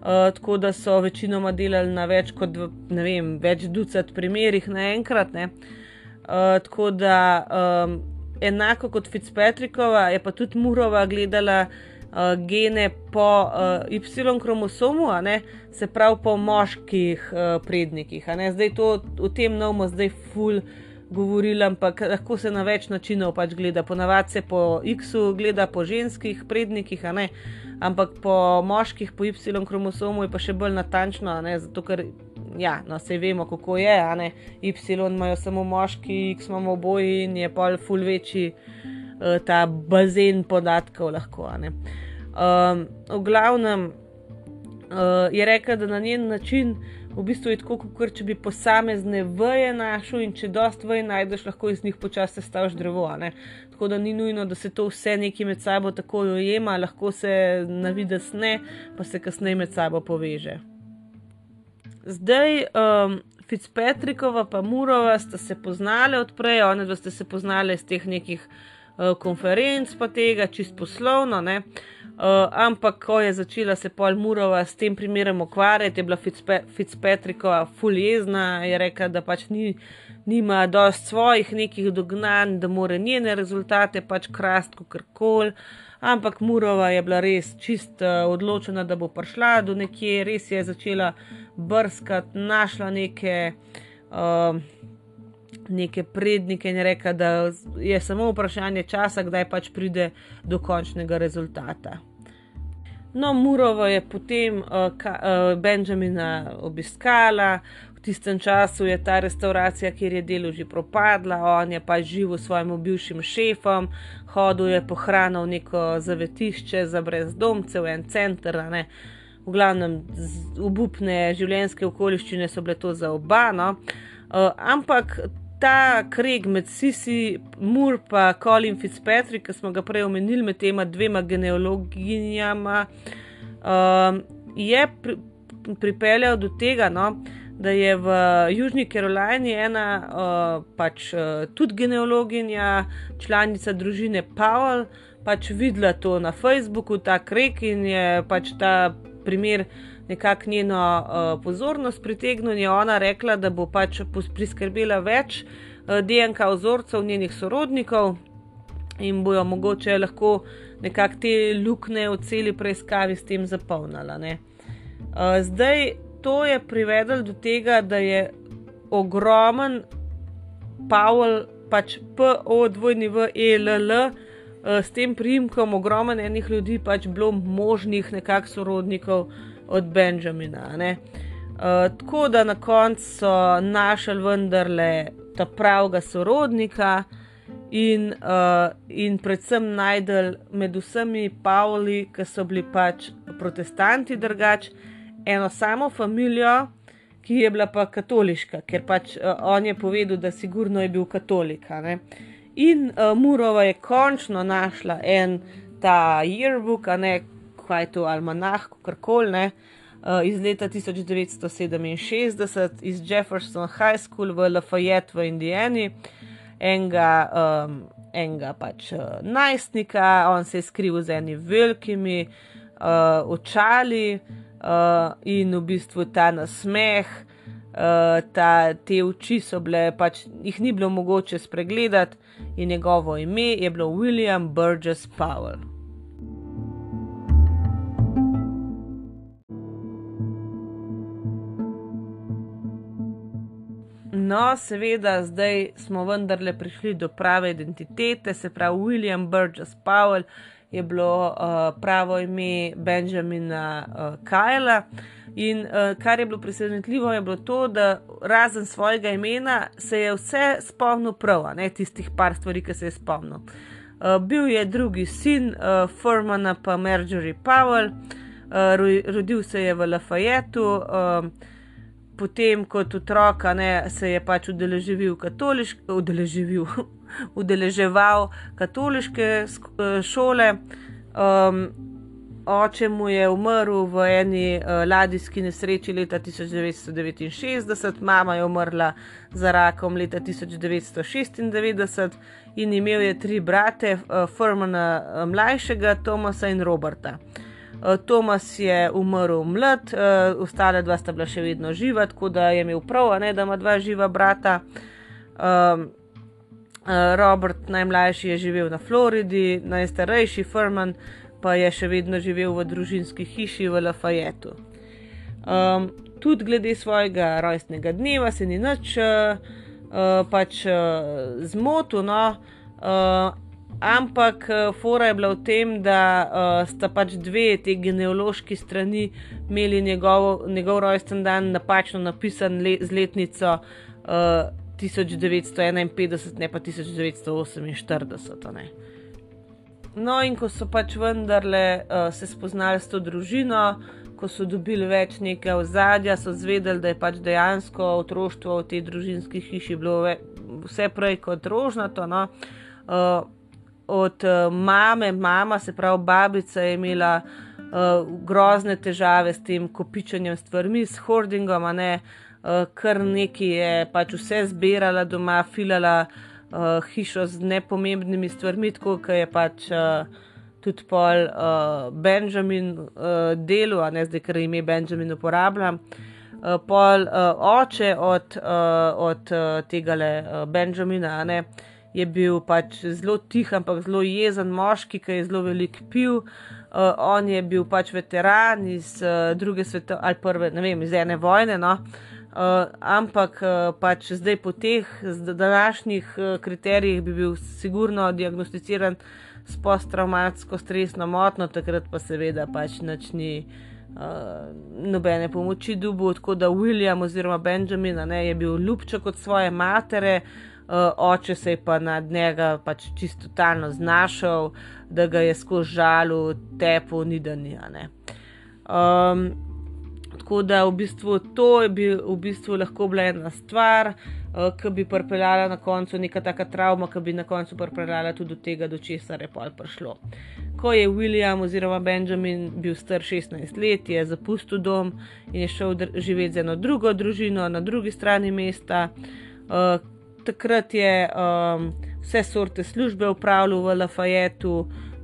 Uh, tako da so večinoma delali na več kot ne vem, več ducat primerih naenkrat. Uh, tako da um, enako kot Fitzpatrickova, je pa tudi Murova gledala uh, gene po uh, Y-kromosomu, se pravi po moških uh, prednikih. Zdaj to v tem novemu, zdaj ful. Govorili, ampak lahko se na več načinov pač gleda. Ponavadi se po X-u gleda po ženskih prednikih, ampak po moških, po Y-kromosomu je pa še bolj natančno, zato ker ja, no, se vemo, kako je. Ne? Y imajo samo moški, X imamo oboji in je pol ful večji uh, ta bazen podatkov. Lahko, um, v glavnem uh, je rekel, da na njen način v bistvu je tako, kot če bi posamezne vrje našel in če dost vrje najdeš, lahko iz njih počasi sestavljaš drevo. Tako da ni nujno, da se to vse nekaj med sabo tako ujema, lahko se na vides ne, pa se kasneje med sabo poveže. Zdaj, um, Fitzpatrickova in Murova sta se poznali odprej, oni dva sta se poznali iz teh nekih konferenc, pa tega čist poslovno. Uh, ampak, ko je začela se pol Murova s tem primerom ukvarjati, je bila Fitzpa Fitzpatrickova fuljezna, je rekla, da pač ni. Nima dosti svojih nekih dognanj, da more njene rezultate pač krasti, kako koli ampak Murova je bila res čist uh, odločena, da bo prišla do nekje, res je začela brskati, našla neke. Uh, Neke prednike in reka, da je samo vprašanje časa, kdaj pač pride do končnega rezultata. No, Murova je potem uh, ka, uh, Benjamina obiskala, v tistem času je ta restauracija, kjer je delo že propadla, on je pa živel s svojim bivšim šefom, hodil je po hrano v neko zavetišče za brezdomce, v en center. V glavnem, obupne življenjske okoliščine so bile to za oba. No? Uh, ampak ta kreg med Sisi, Mur in Colin Fitzpatrick, ki smo ga prej omenili med tema dvema genealoginjama, uh, je pri, pripeljal do tega, no, da je v Južni Karolini ena uh, pač, uh, tudi genealoginja, članica družine Powell, pač videla to na Facebooku, ta krek in je pač ta primer nekako njeno uh, pozornost pritegnil. Je ona rekla, da bo pač priskrbela več uh, DNK ozorcev njenih sorodnikov in bojo mogoče lahko nekako te luknje v celi preiskavi s tem zapolnila. Uh, zdaj to je privedlo do tega, da je ogromen Pavel, pač PO2ELL, eh, s tem primkom, ogromen enih ljudi, pač bilo možnih nekakšnih sorodnikov od Benjamina. Uh, tako da na koncu so našli vendarle ta pravega sorodnika in, uh, in predvsem najdel med vsemi Pavli, ki so bili pač protestanti drugačni eno samo familijo, ki je bila pa katoliška, ker pač uh, on je povedal, da sigurno je bil katolik. In uh, Murova je končno našla en ta yearbook, ne kaj je to almanah, karkoli. Uh, iz leta 1967 iz Jefferson High School v Lafayette v Indijani, enega, um, enega pač uh, najstnika, on se je skril z enimi velikimi uh, očali, uh, in v bistvu ta nasmeh, uh, ta, te oči so bile, pač jih ni bilo mogoče spregledati, in njegovo ime je bilo William Burgess Powell. No, seveda, zdaj smo vendarle prišli do prave identitete, se pravi William Burgess Powell je bilo uh, pravo ime Benjamina uh, Kajla. In uh, kar je bilo presenetljivo, je bilo to, da razen svojega imena se je vse spomnil prav, ne tistih par stvari, ki se je spomnil. Uh, bil je drugi sin uh, Furmana, pa Marjorie Powell, uh, rodil se je v Lafayettu. Uh, Potem, kot otrok, se je pač udeležil katoliške, udeležil, udeleževal katoliške eh, šole. Um, oče mu je umrl v eni uh, ladijski nesreči leta 1969, mama je umrla za rakom leta 1996 in imel je tri brate, uh, Furmana uh, mlajšega, Tomasa in Roberta. Uh, Tomas je umrl mlad, uh, ostale dva sta bila še vedno živa, tako da je imel prav, ne, da ima dva živa brata. Um, Eh, Robert, najmlajši, je živel na Floridi, najstarejši Furman pa je še vedno živel v družinski hiši v Lafayettu. Um, tudi glede svojega rojstnega dneva se ni nič uh, pač, uh, zmotil, no, uh, ampak uh, fora je bila v tem, da uh, sta pač dve te genealoški strani imeli njegov, njegov rojsten dan napačno napisan le, z letnico. Uh, 1951, ne pa 1948. Ne. No, in ko so pač vendarle uh, se spoznali s to družino, ko so dobili več nekaj ozadja, so zvedeli, da je pač dejansko otroštvo v tej družinski hiši bilo vse prej kot rožnato. No. Uh, od uh, mame, mama, se pravi babica, je imela uh, grozne težave s tem kopičenjem stvarmi, s hoardingom, ne. Uh, uh, kar nekaj je pač vse zbirala doma, filala uh, hišo z nepomembnimi stvarmi, tako kot je pač uh, tudi pol uh, Benjamin uh, delo, a ne zdaj, ker ime Benjamin uporablja. Uh, pol uh, oče od, uh, od uh, tega le uh, Benjamina ne, je bil pač zelo tih, ampak zelo jezen moški, ki je zelo velik pil. Uh, on je bil pač veteran iz uh, druge svetovne ali prve, ne vem, iz ene vojne. No. Uh, ampak uh, pač zdaj po teh današnjih uh, kriterijih bi bil sigurno diagnosticiran s posttraumatsko stresno motno, takrat pa seveda pač ni uh, nobene pomoči dubu, tako da William oziroma Benjamin ne, je bil ljubček od svoje matere, uh, oče se je pa nad njega pač čisto totalno znašel, da ga je skozi žalu tepo ni da ni. Um, Tako da v bistvu to je bil v bistvu lahko bila ena stvar, uh, ki bi pripeljala na koncu neka taka travma, ki bi na koncu pripeljala tudi do tega, do česar je pol prišlo. Ko je William oziroma Benjamin bil star 16 let, je zapustil dom in je šel živeti z eno drugo družino na drugi strani mesta. Uh, takrat je um, vse sorte službe upravljal v Lafayettu,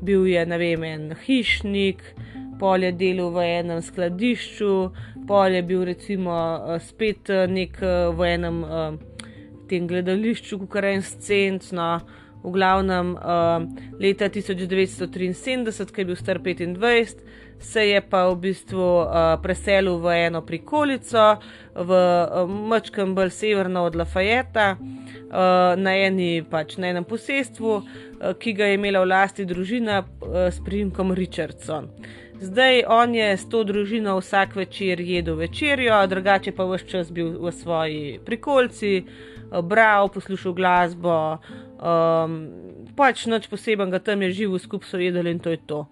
bil je vem, en hišnik polje delal v enem skladišču, polje bil recimo eh, spet eh, nek eh, v enem tem gledališču, kot je en scen. No, v glavnem leta 1973, ki je bil star 25, se je pa v bistvu preselil v eno prikolico, v Mačkem bolj severno od Lafayeta, na, eni, pač, na enem posestvu, ki ga je imela v lasti družina s primkom Richardson. Zdaj on je s to družino vsak večer jedel večerjo, drugače pa vse čas bil v svoji prikolici, bral, poslušal glasbo, um, pač noč posebnega tam je živel, skupaj so jedli in to je to.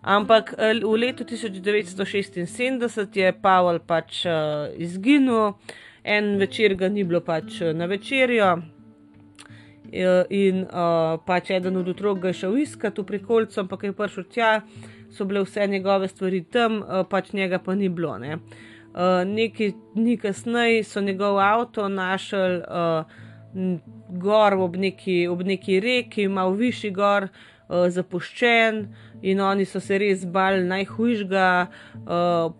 Ampak v letu 1976 je Pavel pač uh, izginil, en večer ga ni bilo pač na večerjo. In uh, pač eden od otrok ga je šel iskati v prikolico, ampak je prišel tja, so bile vse njegove stvari tam, uh, pač njega pa ni bilo. Ne. Uh, Nekaj dni kasneje so njegov avto našli uh, gor ob neki, ob neki reki, malo višji gor, uh, zapuščen, in oni so se res bali najhujšega. Uh,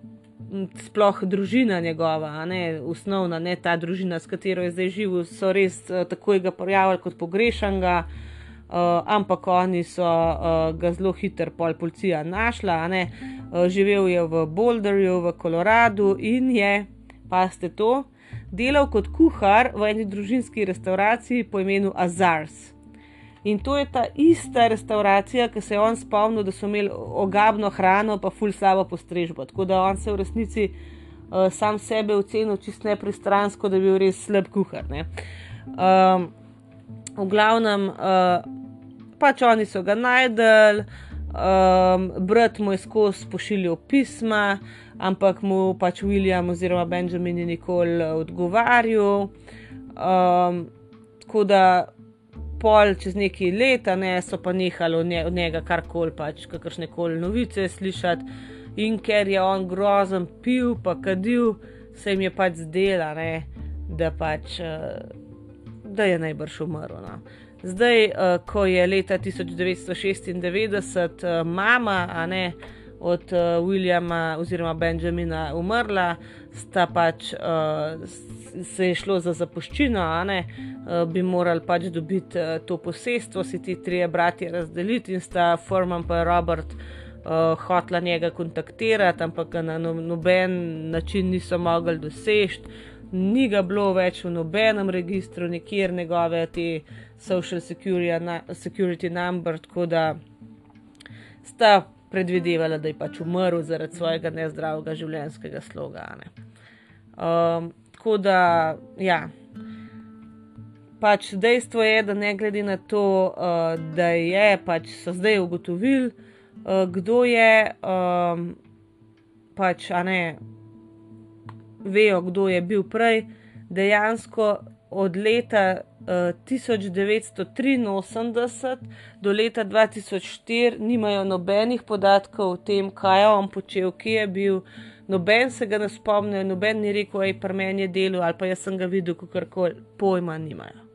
Sploh družina njegova, ne osnovna, ne ta družina, s katero je zdaj živel, so res uh, takoj ga pojavili kot pogrešanega. Uh, uh, ampak oni so uh, ga zelo hitro, pol policija našla. Uh, živel je v Boulderju, v Koloradu in je, pa ste to, delal kot kuhar v eni družinski restauraciji po imenu Azars. In to je ta ista restauracija, ki se je on spomnil, da so imeli ogabno hrano, pa ful slabo postrežbo. Tako da on se v resnici uh, sam sebe ocenil čist nepristransko, da bi bil res slab kuhar. Um, v glavnem, uh, pač oni so ga najdel, um, brat mu je skozi pošiljal pisma, ampak mu pač William oziroma Benjamin ni nikoli odgovarjal. Um, tako da pol čez neki leta ne, so pa nehali od, nje, od njega karkoli, pač kakršne koli novice slišati. In ker je on grozen pil, pa kadil, se jim je pač zdela, ne, da, pač, uh, da je najbrž umrl. No. Zdaj, uh, ko je leta 1996 uh, eh, mama ne, od uh, Williama oziroma Benjamina umrla, sta pač uh, se je šlo za zapuščino, ne, uh, bi morali pač dobiti uh, to posestvo, si ti trije bratje razdeliti in sta Forman in Robert. uh, hotla njega kontaktirati, ampak ga na no, noben način niso mogli doseči. Ni ga bilo več v nobenem registru, nikjer njegove te social security, security number, tako da sta predvidevala, da je pač umrl zaradi svojega nezdravega življenjskega sloga. Um, tako da, ja. Pač dejstvo je, da ne glede na to, uh, da je, pač so zdaj ugotovili, uh, kdo je, um, pač, a ne, vejo, kdo je bil prej, dejansko od leta 1983 do leta 2004 nimajo nobenih podatkov o tem, kaj je on počel, kje je bil. Noben se ga ne spomni, noben ni rekel, da je pri meni delo ali pa jaz sem ga videl, kako koli pojma nimajo.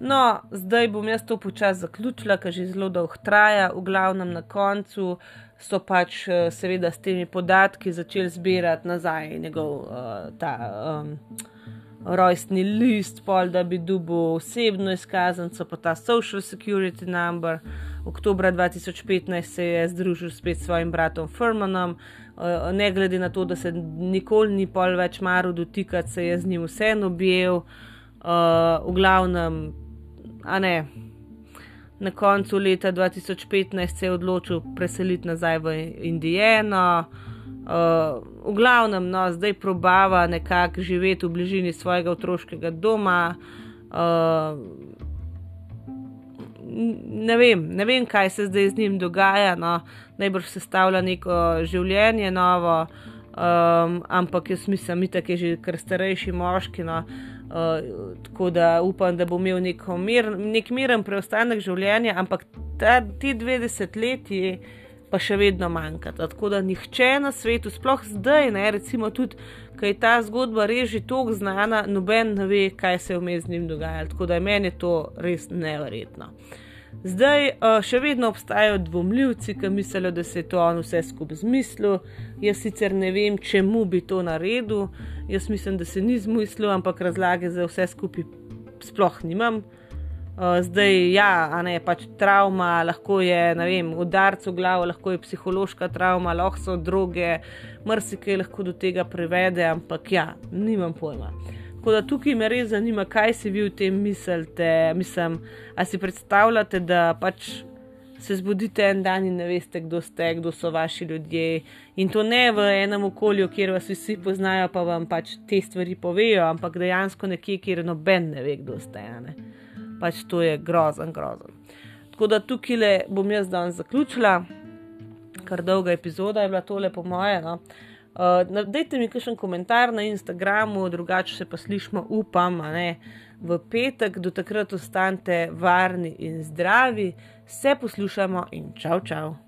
No, zdaj bom jaz to počasi zaključila, ker že zelo dolgo traja, v glavnem na koncu so pač eh, seveda s temi podatki začeli zbirati nazaj njegov uh, ta um, rojstni list, pol, da bi dubil osebno izkaznico, pa ta social security number. Oktober 2015 se je združil spet s svojim bratom Furmanom, uh, ne glede na to, da se nikoli ni pol več maru dotikati, se je z njim vseeno objel, uh, v glavnem, a ne na koncu leta 2015 se je odločil preseliti nazaj v Indijano. Uh, v glavnem, no, zdaj probava nekako živeti v bližini svojega otroškega doma. Uh, ne, vem, ne vem, kaj se zdaj z njim dogaja, no, najbrž se stavlja neko življenje novo, um, ampak jaz mislim, da je že kar starejši moški. No, Uh, tako da upam, da bo imel mir, nek miren preostanek življenja, ampak ta, ti dve desetletji pa še vedno manjkata. Tako da nihče na svetu, sploh zdaj, ne, recimo tudi, ker je ta zgodba res že tako znana, noben ne ve, kaj se je vmes z njim dogajalo. Tako da je meni to res neverjetno. Zdaj uh, še vedno obstajajo dvomljivci, ki mislijo, da se je to on vse skupaj zmislil. Jaz sicer ne vem, čemu bi to naredil. Jaz mislim, da se ni zmislil, ampak razlage za vse skupaj sploh nimam. Uh, zdaj, ja, a ne pač travma, lahko je, vem, udarc v glavo, lahko je psihološka travma, lahko so druge, marsikaj lahko do tega privede, ampak ja, nimam pojma. Tako da tukaj me res zanima, kaj si vi v tem mislite. Mislim, a si predstavljate, da pač se zbudite en dan in ne veste, kdo ste, kdo so vaši ljudje. In to ne v enem okolju, kjer vas vsi poznajo, pa vam pač te stvari povejo, ampak dejansko nekje, kjer noben ne ve, kdo ste. Ne? Pač to je grozen, grozen. Tako da tukaj le bom jaz danes zaključila, kar dolga epizoda je bila tole, po moje. No? Uh, dajte mi kakšen komentar na Instagramu, drugače se pa slišmo, upam, ne, v petek, do takrat ostanite varni in zdravi, se poslušamo in čau, čau.